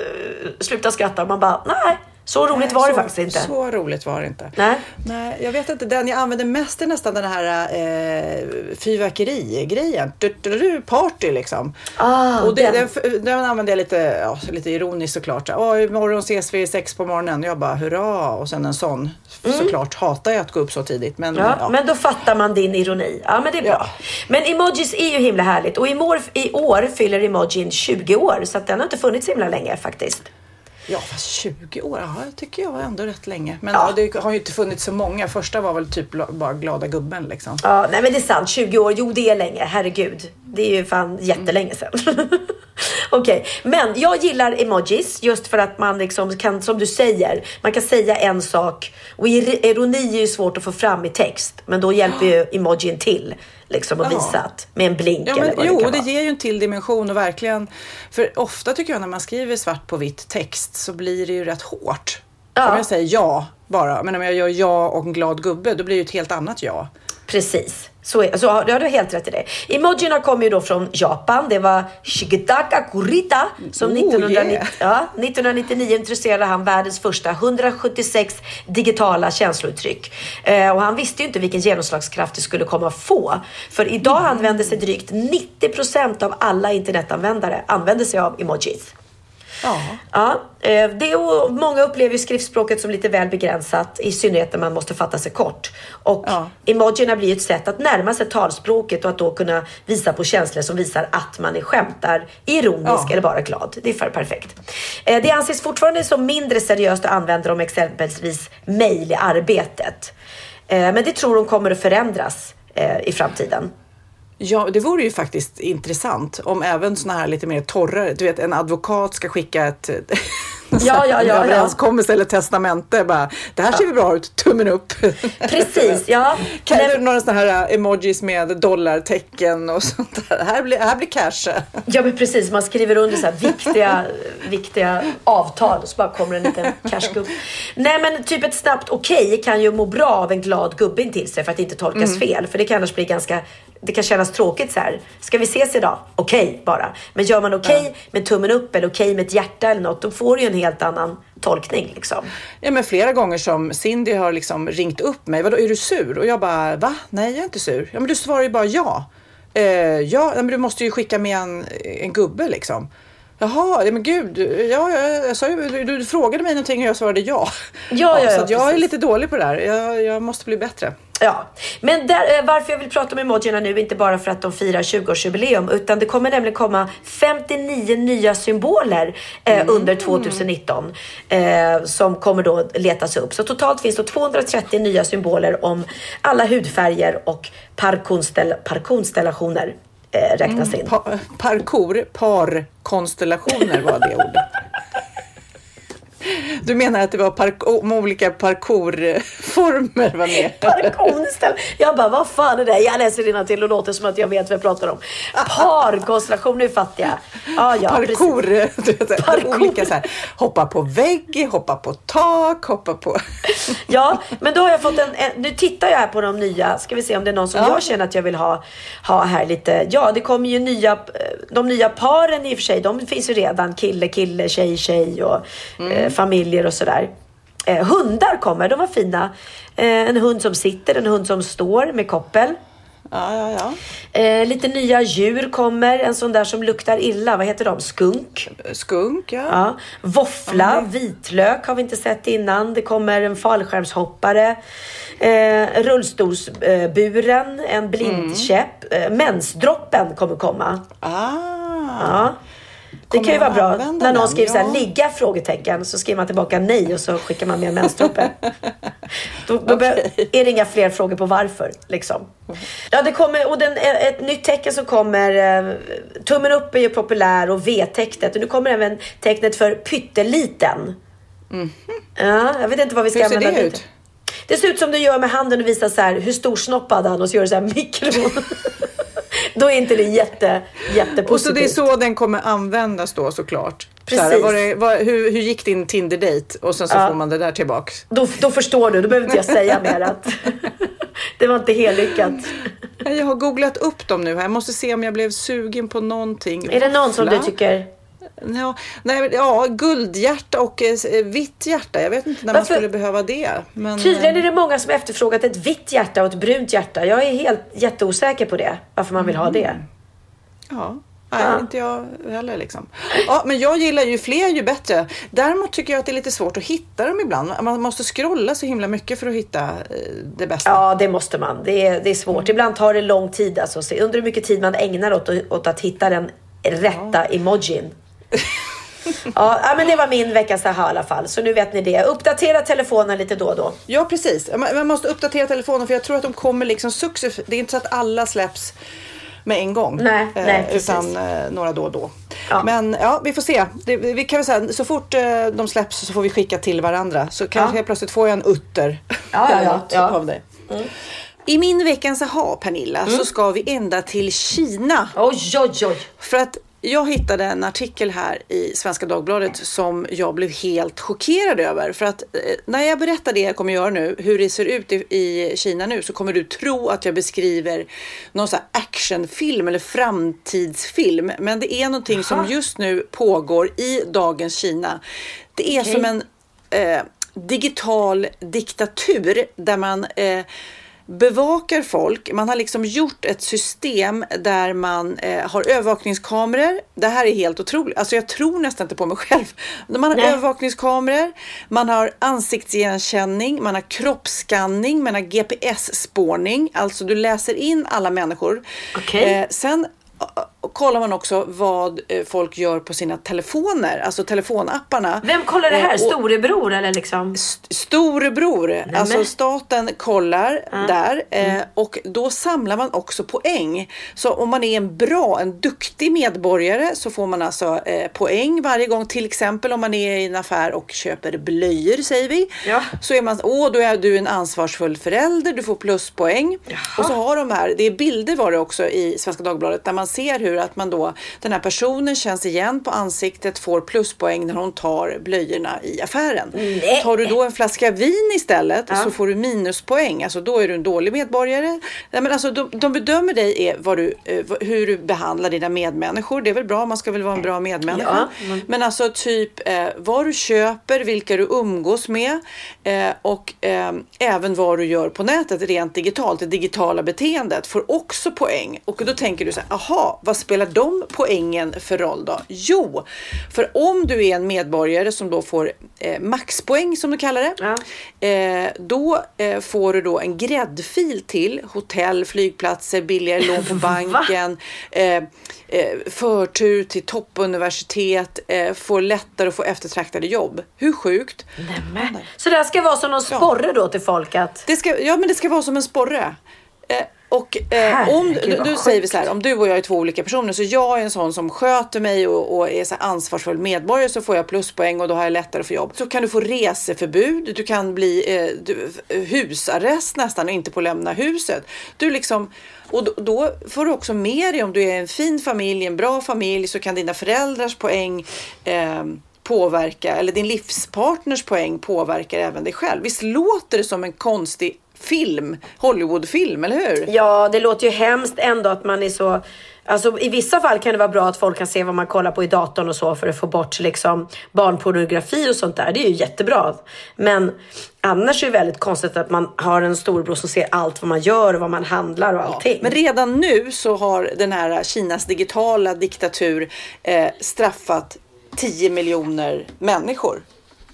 sluta skratta. Man bara, nej. Så roligt Nej, var det faktiskt inte. Så roligt var det inte. Nej. Nej, jag vet inte. Den jag använder mest är nästan den här eh, fyrverkerigrejen. Party liksom. Ah, och det, den. Den, den använder jag lite, ja, lite ironiskt såklart. Oh, imorgon ses vi sex på morgonen. Jag bara hurra. Och sen en sån. Mm. Såklart hatar jag att gå upp så tidigt. Men, ja, ja. men då fattar man din ironi. Ja, men det är bra. Ja. Men emojis är ju himla härligt. Och i år, i år fyller emojin 20 år. Så att den har inte funnits himla länge faktiskt. Ja, fast 20 år, ja, det tycker jag var ändå rätt länge. Men ja. det har ju inte funnits så många. Första var väl typ bara glada gubben liksom. Ja, nej men det är sant. 20 år, jo det är länge. Herregud. Det är ju fan jättelänge sedan. Okej, okay. men jag gillar emojis just för att man liksom kan, som du säger, man kan säga en sak och ironi är ju svårt att få fram i text, men då hjälper ju emojin till liksom att visa att med en blink ja, men, eller vad Jo, det, kan det vara. ger ju en till dimension och verkligen, för ofta tycker jag när man skriver svart på vitt text så blir det ju rätt hårt. Ja. Om jag säger ja bara, men om jag gör ja och en glad gubbe, då blir det ju ett helt annat ja. Precis. Så, är, så ja, du har helt rätt i det. Emojierna kommer ju då från Japan. Det var Shigetaka Kurita som oh, 1990, yeah. ja, 1999 introducerade han världens första 176 digitala känslouttryck. Eh, och han visste ju inte vilken genomslagskraft det skulle komma få. För idag mm. använder sig drygt 90 procent av alla internetanvändare använder sig av emojis. Ja. ja eh, det är, många upplever skriftspråket som lite väl begränsat, i synnerhet när man måste fatta sig kort. Och ja. emojierna blir ett sätt att närma sig talspråket och att då kunna visa på känslor som visar att man är skämtar, ironisk ja. eller bara glad. Det är perfekt. Eh, det anses fortfarande som mindre seriöst att använda dem exempelvis mejl i arbetet. Eh, men det tror de kommer att förändras i framtiden. Ja, det vore ju faktiskt intressant om även såna här lite mer torrare, du vet en advokat ska skicka ett Ja, ja, ja, ja. överenskommelse eller testamente. Bara, det här ser ju bra ut, tummen upp. Precis, ja. Kan du några sådana här emojis med dollartecken och sånt där? Här blir, här blir cash. Ja men precis, man skriver under så viktiga, viktiga avtal och så bara kommer en liten cashgubb. Nej men typ ett snabbt okej kan ju må bra av en glad gubbe till sig för att inte tolkas fel. För det kan annars bli ganska, det kan kännas tråkigt så här. Ska vi ses idag? Okej bara. Men gör man okej med tummen upp eller okej med ett hjärta eller något, då får du ju en helt annan tolkning liksom. Ja, men flera gånger som Cindy har liksom ringt upp mig. Vadå, är du sur? Och jag bara, va? Nej, jag är inte sur. Ja, men du svarar ju bara ja. Eh, ja, men du måste ju skicka med en, en gubbe liksom. Jaha, ja, men gud. Ja, jag, jag sa ju, du, du frågade mig någonting och jag svarade ja. Ja, ja, så ja, att jag är precis. lite dålig på det där. Jag, jag måste bli bättre. Ja, men där, eh, varför jag vill prata om emojierna nu, inte bara för att de firar 20-årsjubileum, utan det kommer nämligen komma 59 nya symboler eh, under 2019 eh, som kommer då letas upp. Så totalt finns det 230 nya symboler om alla hudfärger och parkonstell parkonstellationer räknas in. Pa, parkour, parkonstellationer var det ordet. Du menar att det var park, om olika parkourformer var med? Parkonställ. Jag bara, vad fan är det? Jag läser till och låter som att jag vet vad jag pratar om. Parkonstellation, nu fattar jag. Ja, ja, Parkour, vet, Parkour. olika så här, hoppa på vägg, hoppa på tak, hoppa på... Ja, men då har jag fått en, en... Nu tittar jag här på de nya. Ska vi se om det är någon som Ja. jag känner att jag vill ha, ha här lite. Ja, det kommer ju nya... De nya paren i och för sig, de finns ju redan. Kille, kille, tjej, tjej och eh, familjer och sådär. Eh, hundar kommer, de var fina. Eh, en hund som sitter, en hund som står med koppel. Ja, ja, ja. Eh, lite nya djur kommer. En sån där som luktar illa. Vad heter de? Skunk. Skunk, ja. Ja. Våffla, vitlök har vi inte sett innan. Det kommer en fallskärmshoppare. Eh, rullstolsburen, en blindkäpp. Eh, mensdroppen kommer komma. Ah. Ja. Det kan ju vara bra. använda När någon den? skriver så här, ligga? frågetecken. Så skriver man tillbaka nej och så skickar man med mensdroppen. då då be- är det inga fler frågor på varför. Liksom. Ja, det kommer, och den, ett nytt tecken som kommer. eh, Tummen upp är ju populär och V-tecknet. Och nu kommer även tecknet för pytteliten. Ja, jag vet inte vad vi ska Mhm. Hur ser använda det ut? Det ser ut som du gör med handen och visar så här hur stor snoppad han och så gör du så här mikro. Då är inte det jätte, jättepositivt. Och så det är så den kommer användas då såklart. Så här, Precis. var det, var, hur, hur gick din Tinder-date? Och sen så Ja. får man det där tillbaks. Då, då förstår du, då behöver inte jag säga mer att det var inte helt lyckat. Jag har googlat upp dem nu här. Jag måste se om jag blev sugen på någonting. Är det någon som du tycker... Ja, nej, ja, guldhjärta och eh, vitt hjärta. Jag vet inte när man Varför- skulle behöva det. Men, Tydligen är eh, det många som efterfrågat ett vitt hjärta och ett brunt hjärta. Jag är helt jätteosäker på det. Varför man vill ha det. Ja, nej, Ja. inte jag heller liksom. Ja, men jag gillar ju fler ju bättre. Däremot tycker jag att det är lite svårt att hitta dem ibland. Man måste scrolla så himla mycket för att hitta eh, det bästa. Ja, det måste man. Det är, det är svårt. Ibland tar det lång tid. Alltså. Undrar hur mycket tid man ägnar åt, åt att hitta den rätta emojin. ja, men det var min veckas aha i alla fall. Så nu vet ni det. Uppdatera telefonen lite då och då. Ja, precis. Man måste uppdatera telefonen för jag tror att de kommer liksom successivt. Det är inte så att alla släpps med en gång. Nej, eh, nej, utan eh, några då och då. Ja. Men ja, vi får se. Det, vi kan väl säga, så fort eh, de släpps så får vi skicka till varandra. Så kanske Ja. jag plötsligt får jag en utter. Ja, ja, eller ja. Mm. av dig. I min veckans aha, Pernilla, så ska vi ända till Kina. Oj, oj, oj. För att jag hittade en artikel här i Svenska Dagbladet som jag blev helt chockerad över. För att eh, när jag berättar det jag kommer göra nu, hur det ser ut i, i Kina nu, så kommer du tro att jag beskriver någon sån actionfilm eller framtidsfilm. Men det är någonting som just nu pågår i dagens Kina. Det är Okej. som en eh, digital diktatur där man eh, bevakar folk. Man har liksom gjort ett system där man eh, har övervakningskameror. Det här är helt otroligt. Alltså jag tror nästan inte på mig själv. Man har Nej. övervakningskameror, man har ansiktsigenkänning, man har kroppsskanning, man har GPS-spårning. Alltså du läser in alla människor. Okej. Eh, sen kollar man också vad eh, folk gör på sina telefoner, alltså telefonapparna. Vem kollar det här? Storebror eller liksom? Storebror, alltså men- staten kollar Ja. där Mm. eh, och då samlar man också poäng. Så om man är en bra, en duktig medborgare så får man alltså eh, poäng varje gång. Till exempel om man är i en affär och köper blöjor säger vi. Ja. Så är man, åh då är du en ansvarsfull förälder, du får pluspoäng. Och så har de här, det är bilder var det också i Svenska Dagbladet där man ser hur att man då, den här personen känns igen på ansiktet, får pluspoäng när hon tar blöjorna i affären. Nej. Tar du då en flaska vin istället Ja. så får du minuspoäng. Alltså då är du en dålig medborgare. Nej, men alltså, de, de bedömer dig är vad du, eh, hur du behandlar dina medmänniskor. Det är väl bra, man ska väl vara en bra medmänniska. Ja, men- Men alltså typ eh, vad du köper, vilka du umgås med eh, och eh, även vad du gör på nätet rent digitalt. Det digitala beteendet får också poäng. Och då tänker du så här, aha, vad spelar de poängen för roll då? Jo, för om du är en medborgare som då får eh, maxpoäng som du kallar det, eh, då eh, får du då en gräddfil till hotell, flygplatser, billigare lån på banken, eh, eh, förtur till toppuniversitet, eh, får lättare att få eftertraktade jobb. Hur sjukt? Nämen. Så det här ska vara som någon sporre då till folk att... Det ska, ja, men det ska vara som en sporre. Eh, och eh, om, Herregud, vad nu säger vi så här, om du och jag är två olika personer så jag är en sån som sköter mig och, och är så ansvarsfull medborgare så får jag pluspoäng och då har jag lättare att få jobb. Så kan du få reseförbud, du kan bli eh, du, husarrest nästan och inte få lämna huset. Du liksom, och då, då får du också med dig om du är en fin familj, en bra familj så kan dina föräldrars poäng eh, påverka, eller din livspartners poäng påverkar även dig själv. Visst låter det som en konstig film, Hollywoodfilm, eller hur? Ja, det låter ju hemskt ändå att man är så... Alltså i vissa fall kan det vara bra att folk kan se vad man kollar på i datorn och så för att få bort liksom barnpornografi och sånt där. Det är ju jättebra. Men annars är det väldigt konstigt att man har en storbror som ser allt vad man gör och vad man handlar och allting. Men redan nu så har den här Kinas digitala diktatur eh, straffat 10 miljoner människor.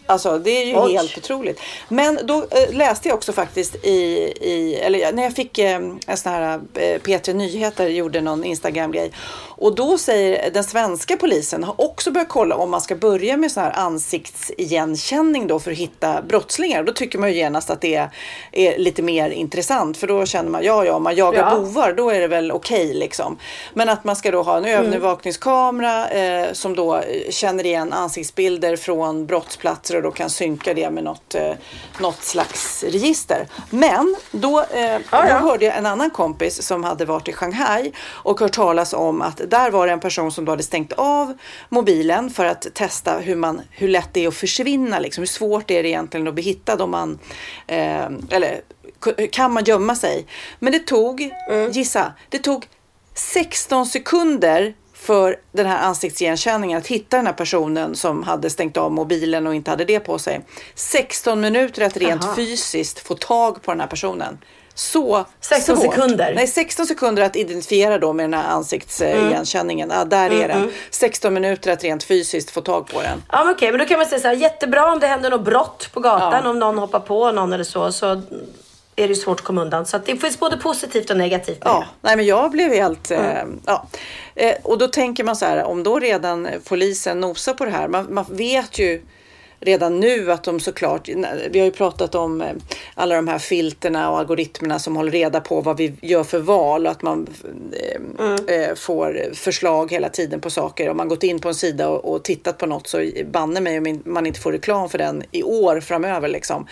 Alltså det är ju Oj. helt otroligt. Men då eh, läste jag också faktiskt i, i eller när jag fick eh, en sån här eh, P3 Nyheter gjorde någon Instagram-grej. Och då säger den svenska polisen har också börjat kolla om man ska börja med sån här ansiktsigenkänning då för att hitta brottslingar. Då tycker man ju genast att det är, är lite mer intressant för då känner man ja, ja, om man jagar Ja. bovar då är det väl okej liksom. Men att man ska då ha en övervakningskamera eh, som då eh, känner igen ansiktsbilder från brottsplatser och då kan synka det med något, eh, något slags register. Men då, eh, då hörde jag en annan kompis som hade varit i Shanghai och hört talas om att där var det en person som då hade stängt av mobilen för att testa hur, man, hur lätt det är att försvinna, liksom, hur svårt det är egentligen att bli hittad om man, eh, eller kan man gömma sig? Men det tog, gissa, det tog 16 sekunder för den här ansiktsigenkänningen att hitta den här personen som hade stängt av mobilen och inte hade det på sig. 16 minuter att rent Aha. fysiskt få tag på den här personen. Så 16 svårt. sekunder? Nej, 16 sekunder att identifiera då med den här ansiktsigenkänningen. Ja, där är den. 16 minuter att rent fysiskt få tag på den. Ja men okej, men då kan man säga så här, jättebra om det händer något brott på gatan, Ja. om någon hoppar på någon eller så, så är det svårt att komma undan. Så att det finns både positivt och negativt med Ja, det. nej men jag blev helt... Eh, ja. eh, och då tänker man så här, om då redan polisen nosar på det här, man, man vet ju redan nu att de såklart, vi har ju pratat om eh, alla de här filterna och algoritmerna som håller reda på vad vi gör för val och att man eh, eh, får förslag hela tiden på saker. Om man gått in på en sida och, och tittat på något så banne mig om man inte får reklam för den i år framöver liksom.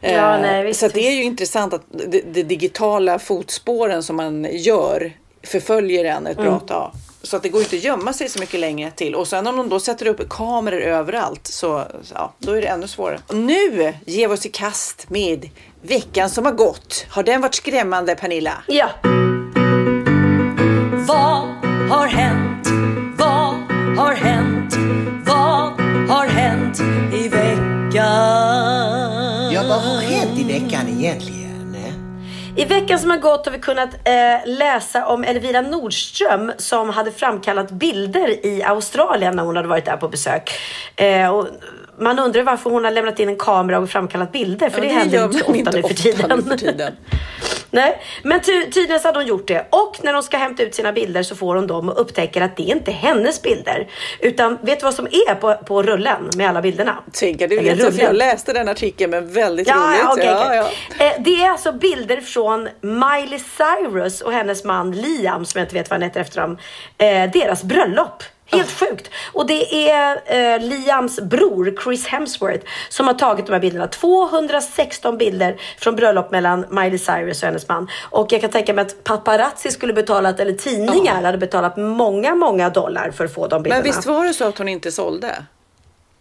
Ja, nej, visst, så det är ju intressant att det, det digitala fotspåren som man gör förföljer en ett bra Mm. tag. Så att det går inte att gömma sig så mycket längre till. Och sen om de då sätter upp kameror överallt så ja, då är det ännu svårare. Och nu ger vi oss i kast med veckan som har gått. Har den varit skrämmande Pernilla? Ja. Vad har hänt? Vad har hänt? Vad har hänt i veckan? Ja, vad har hänt i veckan egentligen? I veckan som har gått har vi kunnat eh, läsa om Elvira Nordström som hade framkallat bilder i Australien när hon hade varit där på besök. Eh, och man undrar varför hon har lämnat in en kamera och framkallat bilder för Ja, det, det händer inte så ofta inte nu för tiden. nu för tiden. Nej, men ty tydligen så hade hon gjort det. Och när hon ska hämta ut sina bilder så får hon dem och upptäcker att det är inte hennes bilder. Utan vet du vad som är på, på rullen med alla bilderna? Tänker du vet, jag läste den artikeln men väldigt Ja, roligt. ja, okej, ja, ja. Eh, Det är alltså bilder från Miley Cyrus och hennes man Liam, som jag inte vet vad han heter efter dem, eh, deras bröllop. Helt sjukt. Och det är eh, Liams bror Chris Hemsworth som har tagit de här bilderna. 216 bilder från bröllop mellan Miley Cyrus och hennes man. Och jag kan tänka mig att paparazzi skulle betalat, eller tidningar hade betalat många, många dollar för att få de bilderna. Men visst var det så att hon inte sålde?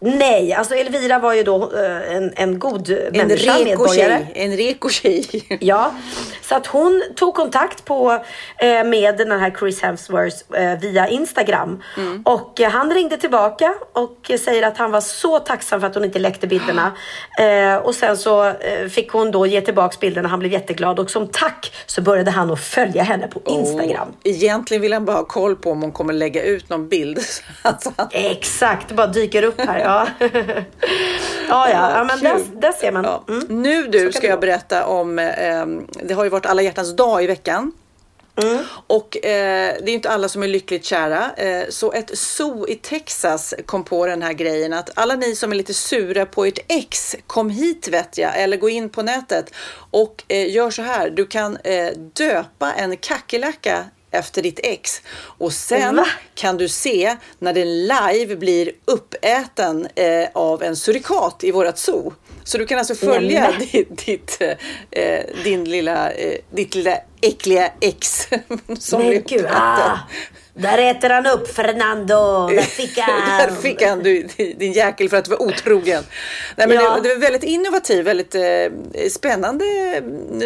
Nej, alltså Elvira var ju då eh, en, en god En människa, medborgare. En reko tjej. Ja, så att hon tog kontakt på, eh, med den här Chris Hemsworth eh, via Instagram. Mm. Och han ringde tillbaka och säger att han var så tacksam för att hon inte läckte bilderna. Och sen så fick hon då ge tillbaks bilderna. Han blev jätteglad och som tack så började han att följa henne på Instagram. Och egentligen vill han bara ha koll på om hon kommer lägga ut någon bild. Exakt, det bara dyker upp här. Ja, ja, ja, ja men där, där ser man. Mm. Nu du ska jag berätta om, eh, det har ju varit alla hjärtans dag i veckan. Mm. Och eh, det är inte alla som är lyckligt kära. Eh, så ett zoo i Texas kom på den här grejen att alla ni som är lite sura på ert ex, kom hit vet jag, eller gå in på nätet och eh, gör så här. Du kan eh, döpa en kackerlacka efter ditt ex och sen Va? kan du se när den live blir uppäten eh, av en surikat i vårat zoo. Så du kan alltså följa Nämen. ditt, ditt, eh, din lilla, eh, ditt lilla äckliga ex som Men gud, ah, där äter han upp Fernando. Där fick han. Där fick han du, din jäkel för att vara otrogen. Nej, men Ja. det, det är väldigt innovativ, väldigt eh, spännande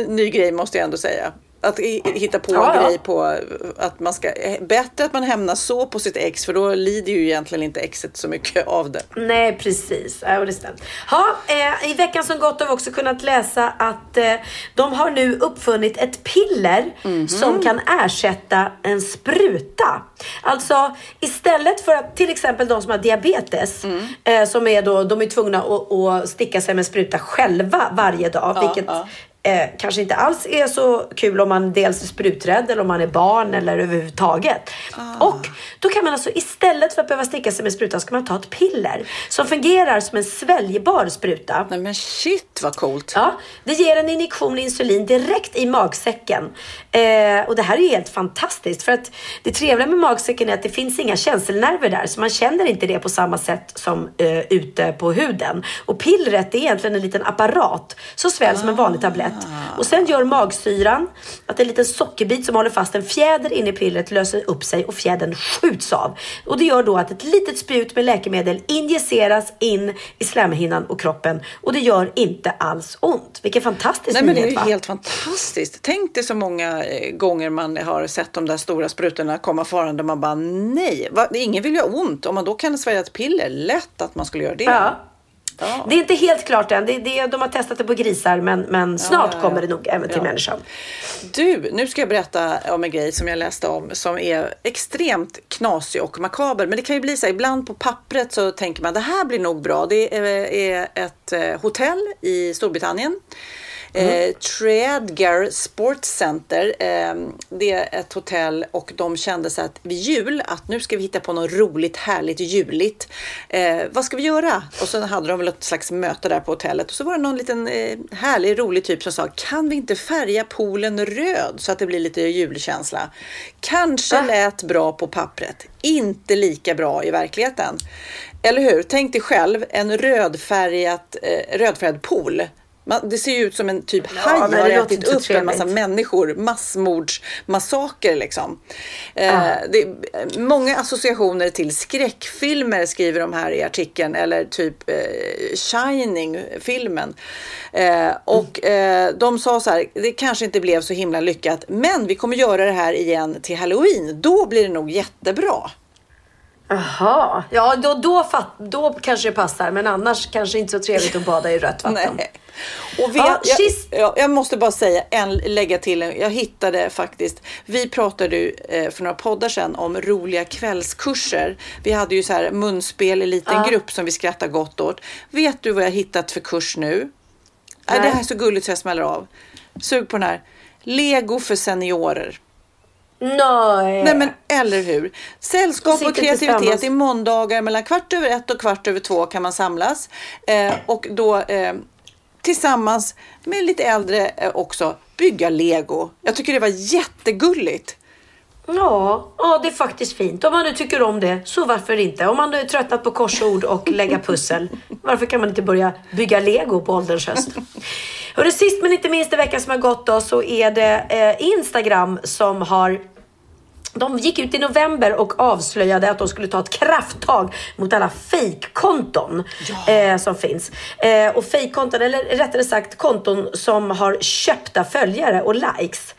ny grej måste jag ändå säga. Att hitta på Ja, en grej på att man ska, bättre att man hämnas så på sitt ex för då lider ju egentligen inte exet så mycket av det. Nej, precis. Ja, det stämmer. Ha, eh, I veckan som gått har vi också kunnat läsa att eh, de har nu uppfunnit ett piller Mhm. som kan ersätta en spruta. Alltså istället för att till exempel de som har diabetes, Mm. eh, som är då, de är tvungna att, att sticka sig med spruta själva varje dag, Ja, vilket ja. Eh, kanske inte alls är så kul om man dels är spruträdd eller om man är barn eller överhuvudtaget. Ah. Och då kan man alltså istället för att behöva sticka sig med sprutan ska man ta ett piller som fungerar som en sväljbar spruta. Nej men shit vad coolt. Ja, det ger en injektion insulin direkt i magsäcken. Eh, och det här är helt fantastiskt för att det trevliga med magsäcken är att det finns inga känselnerver där så man känner inte det på samma sätt som eh, ute på huden. Och pillret är egentligen en liten apparat som sväljs som en vanlig tablett. Och sen gör magsyran att en liten sockerbit som håller fast en fjäder inne i pillret löser upp sig och fjädern skjuts av. Och det gör då att ett litet spjut med läkemedel injiceras in i slemhinnan och kroppen och det gör inte alls ont. Vilken fantastisk Nej men det är nyhet va? helt fantastiskt. Tänk dig så många eh, gånger man har sett de där stora sprutorna komma farande. Man bara nej, va? ingen vill ju ha ont. Om man då kan svälja ett piller, lätt att man skulle göra det. Ja. Det är inte helt klart än. Det, det, de har testat det på grisar men, men snart ja, kommer det nog även till människan. Du, nu ska jag berätta om en grej som jag läste om som är extremt knasig och makaber. Men det kan ju bli så här, ibland på pappret så tänker man det här blir nog bra. Det är, är ett eh, hotell i Storbritannien. Eh, Treadgar Sports Center. Eh, det är ett hotell och de kände så att vid jul att nu ska vi hitta på något roligt, härligt, juligt. Eh, vad ska vi göra? Och så hade de väl ett slags möte där på hotellet och så var det någon liten eh, härlig, rolig typ som sa kan vi inte färga poolen röd så att det blir lite julkänsla? Kanske lät bra på pappret, inte lika bra i verkligheten. Eller hur? Tänk dig själv en rödfärgat, eh, rödfärgad pool. Man, det ser ju ut som en typ Ja, haj har ätit upp en massa människor. Massmordsmassaker liksom. Eh, Ah. det är många associationer till skräckfilmer skriver de här i artikeln. Eller typ eh, Shining-filmen. Eh, och eh, de sa så här, det kanske inte blev så himla lyckat. Men vi kommer göra det här igen till Halloween. Då blir det nog jättebra. Jaha, ja då, då, fatt, då kanske det passar men annars kanske inte så trevligt att bada i rött vatten. Nej. Och vi, Ja, jag, jag, jag måste bara säga, en, lägga till, en- jag hittade faktiskt, vi pratade ju eh, för några poddar sedan om roliga kvällskurser. Vi hade ju så här munspel i liten Ja. grupp som vi skrattar gott åt. Vet du vad jag hittat för kurs nu? Nej. Det här är så gulligt så jag smäller av. Sug på den här. Lego för seniorer. Nej. Nej men eller hur. Sällskap och kreativitet i måndagar mellan kvart över ett och kvart över två kan man samlas. Eh, och då eh, tillsammans med lite äldre eh, också bygga lego. Jag tycker det var jättegulligt. Ja, ja, det är faktiskt fint. Om man nu tycker om det, så varför inte? Om man nu är tröttnat på korsord och lägga pussel, varför kan man inte börja bygga lego på ålderns höst? Hörru, sist men inte minst i veckan som har gått då, så är det eh, Instagram som har de gick ut i november och avslöjade att de skulle ta ett krafttag mot alla fejkkonton eh, som finns. Eh, och fejkkonton, eller rättare sagt konton som har köpta följare och likes.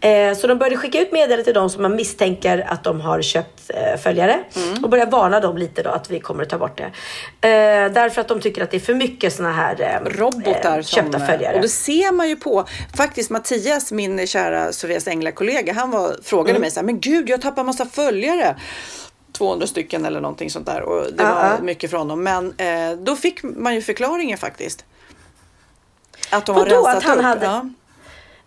Eh, så de började skicka ut meddelanden till de som man misstänker att de har köpt eh, följare. Och började varna dem lite då att vi kommer att ta bort det. Eh, därför att de tycker att det är för mycket såna här robotar köpta som, följare. Och det ser man ju på, faktiskt Mattias, min kära Sofias Ängla-kollega, han var, frågade Mm. mig så här, men gud jag tappar massa följare. 200 stycken eller någonting sånt där och det Ja, var ja. mycket från dem. Men eh, då fick man ju förklaringen faktiskt. Att de har rensat att han upp. hade- Ja.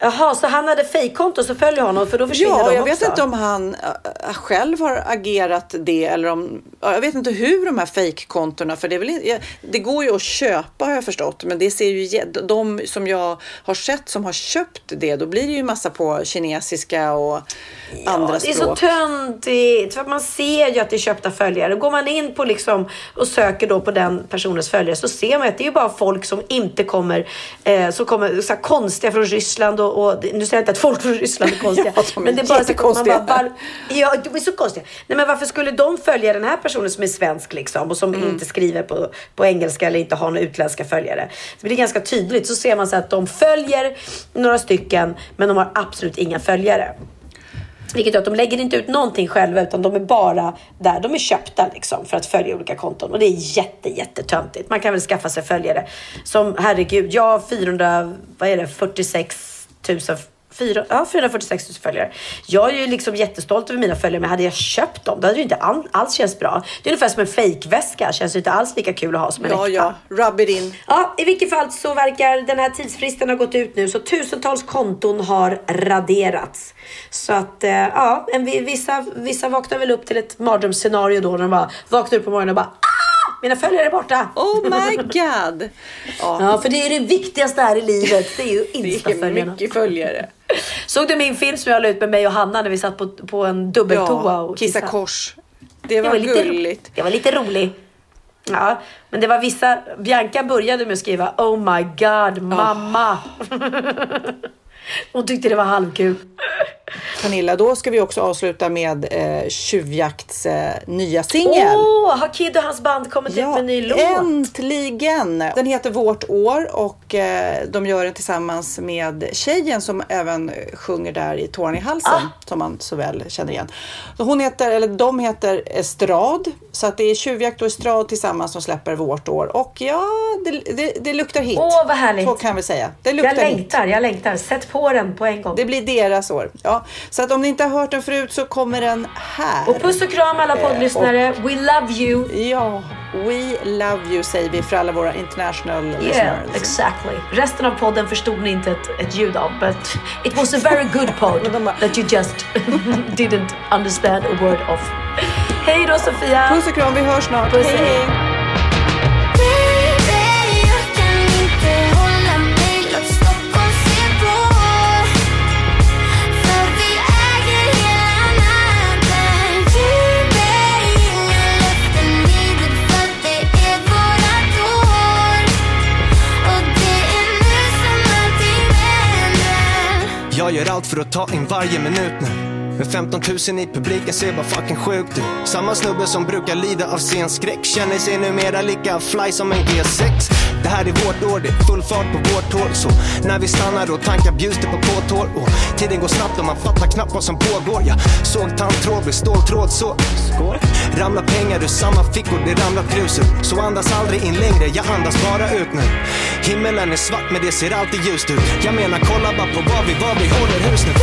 Jaha, så han hade fejkkonto så följer honom för då försvinner Ja, de jag också? vet inte om han äh, själv har agerat det eller om, ja, jag vet inte hur de här fejkkontona, för det, är väl, ja, det går ju att köpa har jag förstått, men det ser ju, de som jag har sett som har köpt det, då blir det ju massa på kinesiska och andra Det är så språk. töntigt för man ser ju att det är köpta följare. Går man in på liksom och söker då på den personens följare så ser man att det är ju bara folk som inte kommer, eh, som kommer så här konstiga från Ryssland och, och nu säger jag inte att folk från Ryssland är konstiga. Ja, de är men det är bara så man bara, var, ja, de är så konstiga. Nej, men varför skulle de följa den här personen som är svensk liksom och som Mm. inte skriver på, på engelska eller inte har några utländska följare? Det blir ganska tydligt. Så ser man så att de följer några stycken men de har absolut inga följare. Vilket gör att de lägger inte ut någonting själva utan de är bara där. De är köpta liksom för att följa olika konton. Och det är jätte, jättetöntigt. Man kan väl skaffa sig följare. Som herregud, jag har 400, vad är det, 46 000 Fyra, ja, 446 000 följare. Jag är ju liksom jättestolt över mina följare, men hade jag köpt dem, då hade det ju inte all, alls känts bra. Det är ungefär som en fejkväska, känns ju inte alls lika kul att ha som en Ja, äkta. ja, rub it in. Ja, i vilket fall så verkar den här tidsfristen ha gått ut nu så tusentals konton har raderats. Så att eh, ja, vissa, vissa vaknar väl upp till ett mardrömsscenario då när de bara vaknar upp på morgonen och bara mina följare är borta. Oh my god! Ja, för det är det viktigaste här i livet. Det är ju Det Insta-följarna. mycket följare. Såg du min film som jag la ut med mig och Hanna när vi satt på, på en dubbeltoa och kissa kissade? kors. Det var, var lite gulligt. Det var lite rolig. Ja, men det var vissa... Bianca började med att skriva Oh my god, mamma. Hon tyckte det var halvkul. Pernilla, då ska vi också avsluta med eh, Tjuvjakts eh, nya singel. Åh, har Kid och hans band kommit ut med en ny låt? Äntligen! Den heter Vårt år och eh, de gör den tillsammans med tjejen som även sjunger där i Tårn i halsen som man så väl känner igen. Så Hon heter, eller de heter Estrad så att det är Tjuvjakt och Estrad tillsammans som släpper Vårt år och ja, det, det, det luktar hit. Åh, vad härligt. Så kan vi säga. Det Jag luktar hit. längtar, jag längtar. Sätt på den på en gång. Det blir deras år. Ja, så att om ni inte har hört den förut så kommer den här. Och puss och kram alla poddlyssnare. We love you. Ja, we love you säger vi för alla våra international Yeah, listeners. exactly. Resten av podden förstod ni inte ett, ett ljud av, but it was a very good pod that you just didn't understand a word of. Hej då Sofia! Puss och kram, vi hörs snart. Puss, hej, hej. Gör allt för att ta in varje minut nu. Med 15 000 i publiken ser bara fucking sjukt ut Samma snubbe som brukar lida av scenskräck Känner sig numera lika fly som en G6 det här är vårt år, det är full fart på vårt hål. Så när vi stannar och tankar bjuds det på påtår och Tiden går snabbt och man fattar knappt vad som pågår. Jag såg tandtråd, bli ståltråd så Skål. Ramlar pengar ur samma fickor, det ramlar grus Så andas aldrig in längre, jag andas bara ut nu. Himmelen är svart men det ser alltid ljust ut. Jag menar kolla bara på var vi var, vi håller hus nu.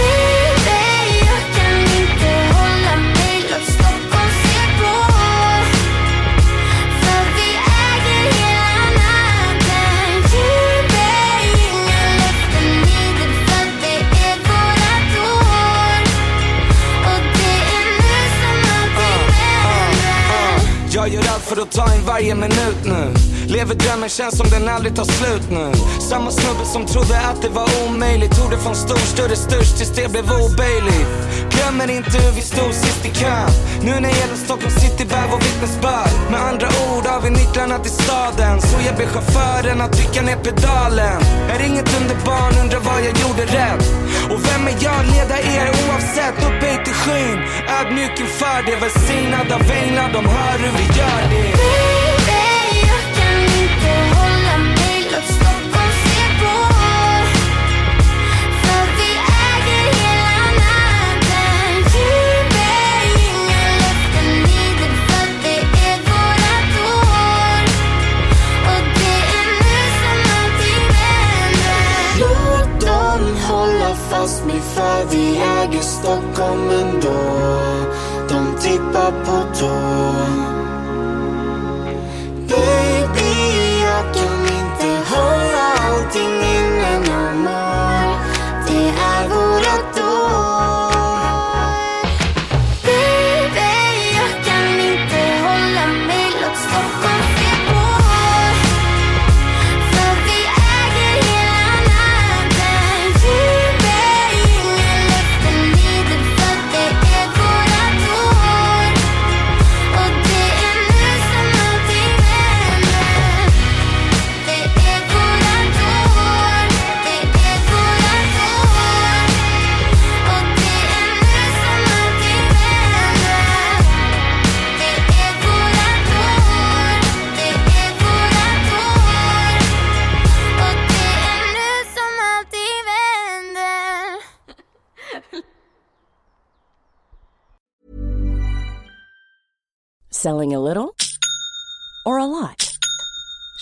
Jag gör allt för att ta in varje minut nu. Lever drömmen, känns som den aldrig tar slut nu. Samma snubbe som trodde att det var omöjligt. Tog det från stor, större, störst tills det blev oböjligt. Glömmer inte hur vi stod sist i kön. Nu när hela Stockholm city bär vår vittnesbörd. Med andra ord har vi nycklarna till staden. Så jag ber chauffören att trycka ner pedalen. Är inget under barn, undrar vad jag gjorde rätt. Och vem är jag? Leda er oavsett. Upphöjt till skyn, ödmjuk inför det. Välsignad av änglar, de hör hur vi gör det. Baby, jag kan inte hålla fast mig för vi äger Stockholm ändå. De tippar på tå